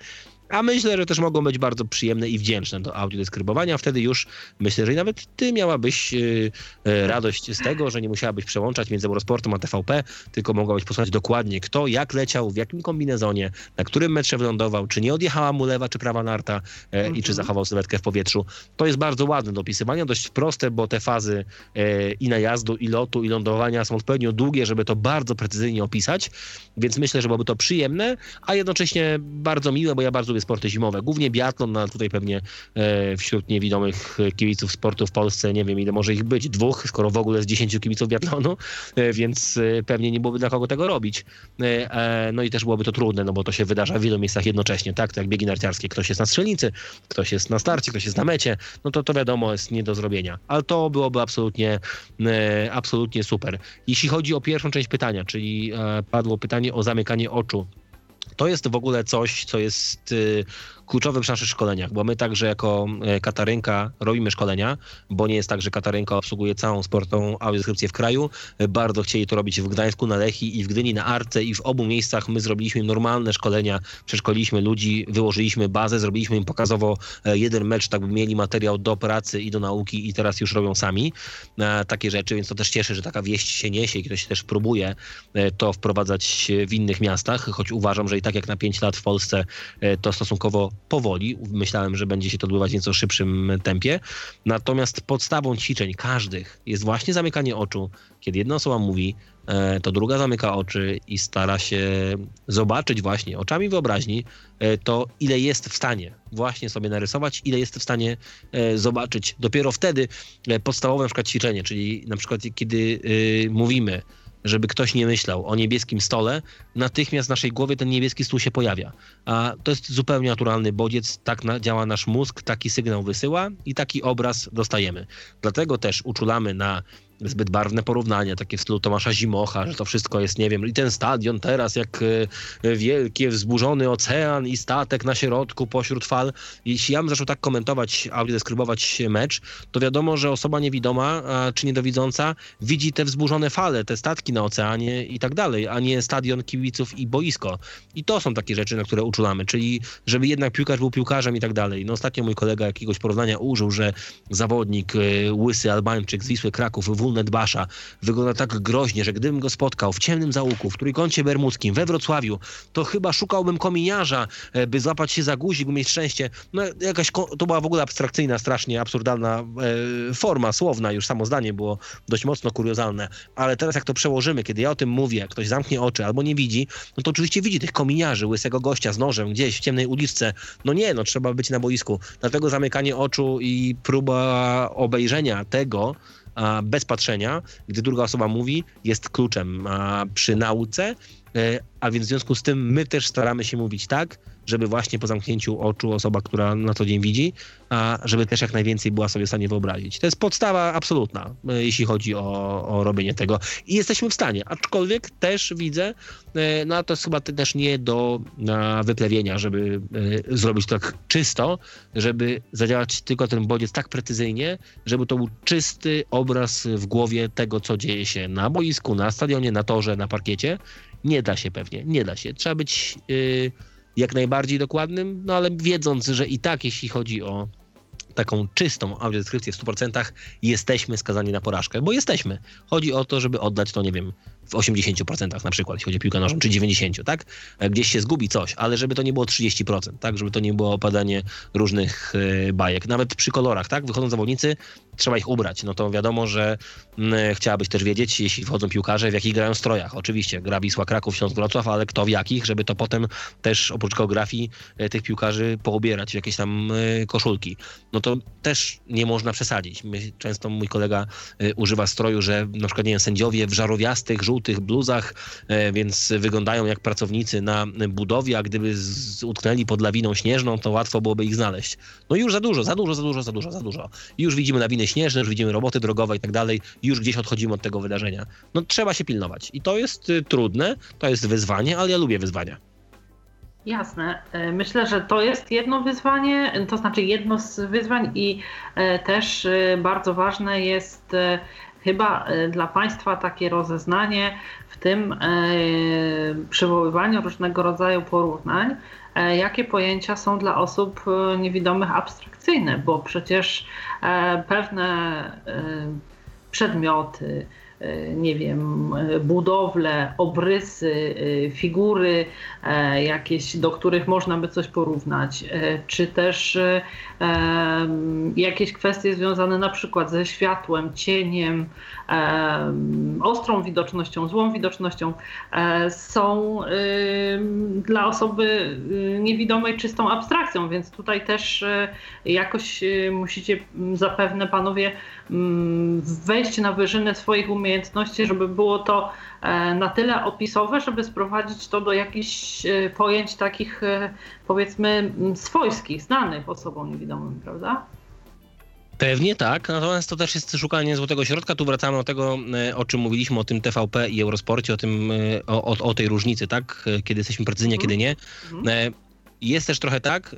A myślę, że też mogą być bardzo przyjemne i wdzięczne do audiodeskrybowania. Wtedy już myślę, że nawet ty miałabyś yy, radość z tego, że nie musiałabyś przełączać między Eurosportem a TVP, tylko mogłabyś posłuchać dokładnie kto, jak leciał, w jakim kombinezonie, na którym metrze wylądował, czy nie odjechała mu lewa czy prawa narta e, i czy mhm. zachował sylwetkę w powietrzu. To jest bardzo ładne do opisywania, dość proste, bo te fazy e, i najazdu, i lotu, i lądowania są odpowiednio długie, żeby to bardzo precyzyjnie opisać, więc myślę, że byłoby to przyjemne, a jednocześnie bardzo miłe, bo ja bardzo lubię sporty zimowe. Głównie biatlon, no tutaj pewnie e, wśród niewidomych kibiców sportu w Polsce, nie wiem ile może ich być, dwóch, skoro w ogóle jest dziesięciu kibiców biatlonu, e, więc e, pewnie nie byłoby dla kogo tego robić. No i też byłoby to trudne, no bo to się wydarza w wielu miejscach jednocześnie, tak? To jak biegi narciarskie. Ktoś jest na strzelnicy, ktoś jest na starcie, ktoś jest na mecie, no to to wiadomo jest nie do zrobienia. Ale to byłoby absolutnie, absolutnie super. Jeśli chodzi o pierwszą część pytania, czyli padło pytanie o zamykanie oczu to jest w ogóle coś, co jest kluczowe przy naszych szkoleniach, bo my także jako e, Katarynka robimy szkolenia, bo nie jest tak, że Katarynka obsługuje całą sportową audiodeskrypcję w kraju. Bardzo chcieli to robić w Gdańsku, na Lechi i w Gdyni, na Arce i w obu miejscach my zrobiliśmy normalne szkolenia, przeszkoliliśmy ludzi, wyłożyliśmy bazę, zrobiliśmy im pokazowo e, jeden mecz, tak by mieli materiał do pracy i do nauki i teraz już robią sami e, takie rzeczy, więc to też cieszy, że taka wieść się niesie i ktoś też próbuje to wprowadzać w innych miastach, choć uważam, że i tak jak na 5 lat w Polsce to stosunkowo powoli. Myślałem, że będzie się to odbywać w nieco szybszym tempie. Natomiast podstawą ćwiczeń każdych jest właśnie zamykanie oczu. Kiedy jedna osoba mówi, e, to druga zamyka oczy i stara się zobaczyć właśnie oczami wyobraźni e, to, ile jest w stanie właśnie sobie narysować, ile jest w stanie e, zobaczyć. Dopiero wtedy podstawowe na przykład ćwiczenie, czyli na przykład kiedy mówimy, żeby ktoś nie myślał o niebieskim stole, natychmiast w naszej głowie ten niebieski stół się pojawia. A to jest zupełnie naturalny bodziec, tak na, działa nasz mózg, taki sygnał wysyła i taki obraz dostajemy. Dlatego też uczulamy na zbyt barwne porównania, takie w stylu Tomasza Zimocha, że to wszystko jest, nie wiem, i ten stadion teraz jak e, wielki, wzburzony ocean i statek na środku pośród fal. Jeśli ja bym zaczął tak komentować, audiodeskrybować mecz, to wiadomo, że osoba niewidoma czy niedowidząca widzi te wzburzone fale, te statki na oceanie i tak dalej, a nie stadion kibiców i boisko. I to są takie rzeczy, na które uczulamy, czyli żeby jednak piłkarz był piłkarzem i tak dalej. No ostatnio mój kolega jakiegoś porównania użył, że zawodnik e, łysy Albańczyk z Wisły Kraków w Netbasza wygląda tak groźnie, że gdybym go spotkał w ciemnym załuku, w trójkącie bermudzkim, we Wrocławiu, to chyba szukałbym kominiarza, e, by złapać się za guzik, by mieć szczęście. No jakaś, to była w ogóle abstrakcyjna, strasznie absurdalna e, forma słowna, już samo zdanie było dość mocno kuriozalne, ale teraz jak to przełożymy, kiedy ja o tym mówię, ktoś zamknie oczy albo nie widzi, no to oczywiście widzi tych kominiarzy, łysego gościa z nożem gdzieś w ciemnej uliczce. No nie, no trzeba być na boisku. Dlatego zamykanie oczu i próba obejrzenia tego, bez patrzenia, gdy druga osoba mówi, jest kluczem przy nauce, a więc w związku z tym my też staramy się mówić tak, żeby właśnie po zamknięciu oczu osoba, która na co dzień widzi, a żeby też jak najwięcej była sobie w stanie wyobrazić. To jest podstawa absolutna, e, jeśli chodzi o, o robienie tego. I jesteśmy w stanie, aczkolwiek też widzę, e, no to jest chyba też nie do wyplewienia, żeby e, zrobić to tak czysto, żeby zadziałać tylko ten bodziec tak precyzyjnie, żeby to był czysty obraz w głowie tego, co dzieje się na boisku, na stadionie, na torze, na parkiecie. Nie da się pewnie, nie da się. Trzeba być... Yy, jak najbardziej dokładnym, no ale wiedząc, że i tak jeśli chodzi o taką czystą audiodeskrypcję w 100% jesteśmy skazani na porażkę, bo jesteśmy. Chodzi o to, żeby oddać to, nie wiem, w 80% na przykład, jeśli chodzi o piłkę nożną, czy 90%, tak? Gdzieś się zgubi coś, ale żeby to nie było 30%, tak? Żeby to nie było opadanie różnych e, bajek. Nawet przy kolorach, tak? Wychodzą zawodnicy, trzeba ich ubrać. No to wiadomo, że mm, chciałabyś też wiedzieć, jeśli wchodzą piłkarze, w jakich grają strojach. Oczywiście gra Wisła, Kraków, Śląsk, Wrocław, ale kto w jakich, żeby to potem też oprócz geografii e, tych piłkarzy poobierać w jakieś tam e, koszulki. No to też nie można przesadzić. My, często mój kolega używa stroju, że na przykład, nie wiem, sędziowie w żarowiastych, żółtych bluzach, e, więc wyglądają jak pracownicy na budowie, a gdyby utknęli pod lawiną śnieżną, to łatwo byłoby ich znaleźć. No już za dużo, za dużo, za dużo, za dużo, za dużo. Już widzimy lawiny śnieżne, już widzimy roboty drogowe i tak dalej, już gdzieś odchodzimy od tego wydarzenia. No trzeba się pilnować. I to jest y, trudne, to jest wyzwanie, ale ja lubię wyzwania. Jasne. E, myślę, że to jest jedno wyzwanie, to znaczy jedno z wyzwań i e, też bardzo ważne jest chyba dla Państwa takie rozeznanie w tym przywoływaniu różnego rodzaju porównań, jakie pojęcia są dla osób niewidomych abstrakcyjne, bo przecież pewne przedmioty, E, nie wiem, e, budowle, obrysy, e, figury jakieś, do których można by coś porównać, czy też jakieś kwestie związane na przykład ze światłem, cieniem, ostrą widocznością, złą widocznością, są dla osoby niewidomej czystą abstrakcją, więc tutaj też jakoś musicie zapewne panowie wejść na wyżynę swoich umiejętności, żeby było to e, na tyle opisowe, żeby sprowadzić to do jakichś e, pojęć takich e, powiedzmy swojskich, znanych osobom niewidomym, prawda? Pewnie tak, natomiast to też jest szukanie złotego środka. Tu wracamy do tego, o czym mówiliśmy, o tym TVP i Eurosporcie, o, tym, o, o, o tej różnicy, tak? Kiedy jesteśmy precyzyjnie, mhm. kiedy nie. Mhm. Jest też trochę tak,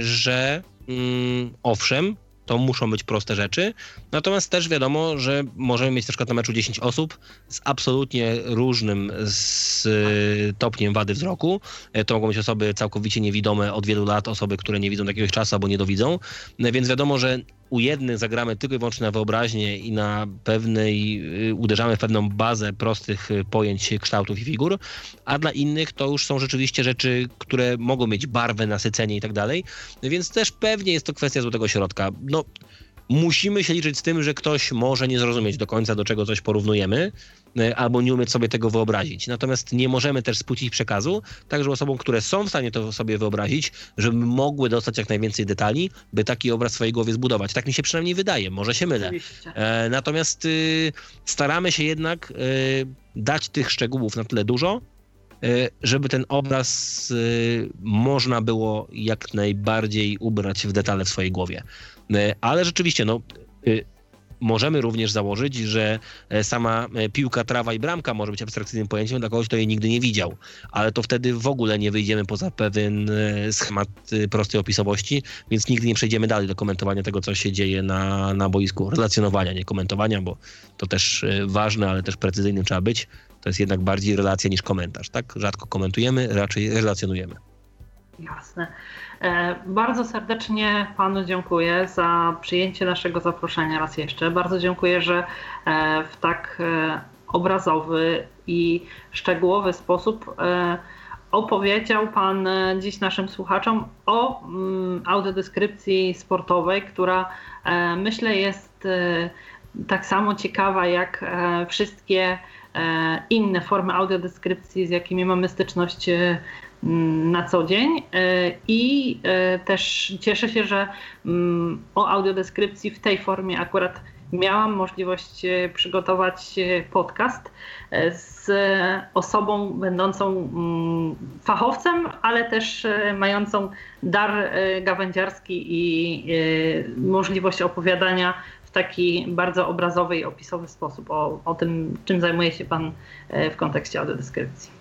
że mm, owszem, to muszą być proste rzeczy. Natomiast też wiadomo, że możemy mieć na przykład na meczu 10 osób z absolutnie różnym stopniem wady wzroku. E, to mogą być osoby całkowicie niewidome od wielu lat, osoby, które nie widzą jakiegoś czasu albo nie dowidzą. E, więc wiadomo, że u jednych zagramy tylko i wyłącznie na wyobraźnię i na pewnej, y, uderzamy w pewną bazę prostych y, pojęć, kształtów i figur, a dla innych to już są rzeczywiście rzeczy, które mogą mieć barwę, nasycenie i tak dalej, więc też pewnie jest to kwestia złotego środka. No, musimy się liczyć z tym, że ktoś może nie zrozumieć do końca, do czego coś porównujemy, albo nie umieć sobie tego wyobrazić. Natomiast nie możemy też spłucić przekazu, także osobom, które są w stanie to sobie wyobrazić, żeby mogły dostać jak najwięcej detali, by taki obraz w swojej głowie zbudować. Tak mi się przynajmniej wydaje, może się mylę. E, natomiast y, staramy się jednak y, dać tych szczegółów na tyle dużo, y, żeby ten obraz można było jak najbardziej ubrać w detale w swojej głowie. E, ale rzeczywiście, no y, możemy również założyć, że e, sama e, piłka, trawa i bramka może być abstrakcyjnym pojęciem dla kogoś, kto jej nigdy nie widział. Ale to wtedy w ogóle nie wyjdziemy poza pewien schemat prostej opisowości, więc nigdy nie przejdziemy dalej do komentowania tego, co się dzieje na, na boisku. Relacjonowania, nie komentowania, bo to też ważne, ale też precyzyjnym trzeba być. To jest jednak bardziej relacja niż komentarz, tak? Rzadko komentujemy, raczej relacjonujemy. Jasne. E, bardzo serdecznie Panu dziękuję za przyjęcie naszego zaproszenia raz jeszcze. Bardzo dziękuję, że e, w tak e, obrazowy i szczegółowy sposób opowiedział Pan dziś naszym słuchaczom o mm, audiodeskrypcji sportowej, która myślę jest tak samo ciekawa jak wszystkie inne formy audiodeskrypcji, z jakimi mamy styczność na co dzień e, i e, też cieszę się, że mm, o audiodeskrypcji w tej formie akurat miałam możliwość e, przygotować podcast z osobą będącą mm, fachowcem, ale też mającą dar gawędziarski i możliwość opowiadania w taki bardzo obrazowy i opisowy sposób o, o tym, czym zajmuje się Pan w kontekście audiodeskrypcji.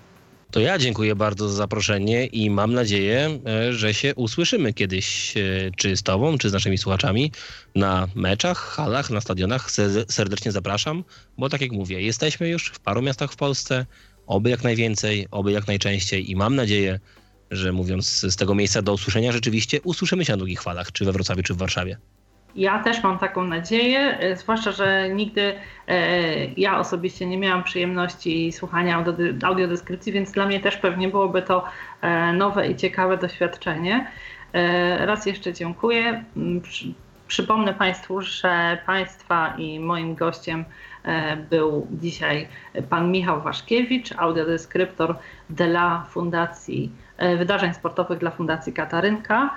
To ja dziękuję bardzo za zaproszenie i mam nadzieję, e, że się usłyszymy kiedyś, e, czy z Tobą, czy z naszymi słuchaczami na meczach, halach, na stadionach. Serdecznie zapraszam, bo tak jak mówię, jesteśmy już w paru miastach w Polsce, oby jak najwięcej, oby jak najczęściej i mam nadzieję, że mówiąc z tego miejsca do usłyszenia, rzeczywiście usłyszymy się na długich falach, czy we Wrocławiu, czy w Warszawie. Ja też mam taką nadzieję, e, zwłaszcza, że nigdy e, ja osobiście nie miałam przyjemności słuchania audiodeskrypcji, więc dla mnie też pewnie byłoby to e, nowe i ciekawe doświadczenie. Raz jeszcze dziękuję. Mm, przypomnę Państwu, że Państwa i moim gościem był dzisiaj pan Michał Waszkiewicz, audiodeskryptor dla Fundacji Wydarzeń Sportowych dla Fundacji Katarynka.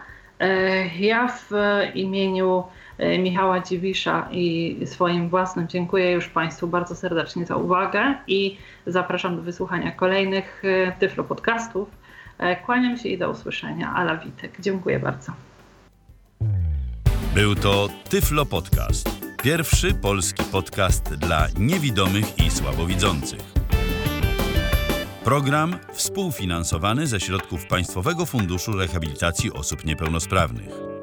Ja w imieniu E, Michała Dziwisza i swoim własnym dziękuję już Państwu bardzo serdecznie za uwagę i zapraszam do wysłuchania kolejnych e, Tyflo podcastów. E, kłaniam się i do usłyszenia. Ala Witek. Dziękuję bardzo. Był to Tyflo Podcast. Pierwszy polski podcast dla niewidomych i słabowidzących. Program współfinansowany ze środków Państwowego Funduszu Rehabilitacji Osób Niepełnosprawnych.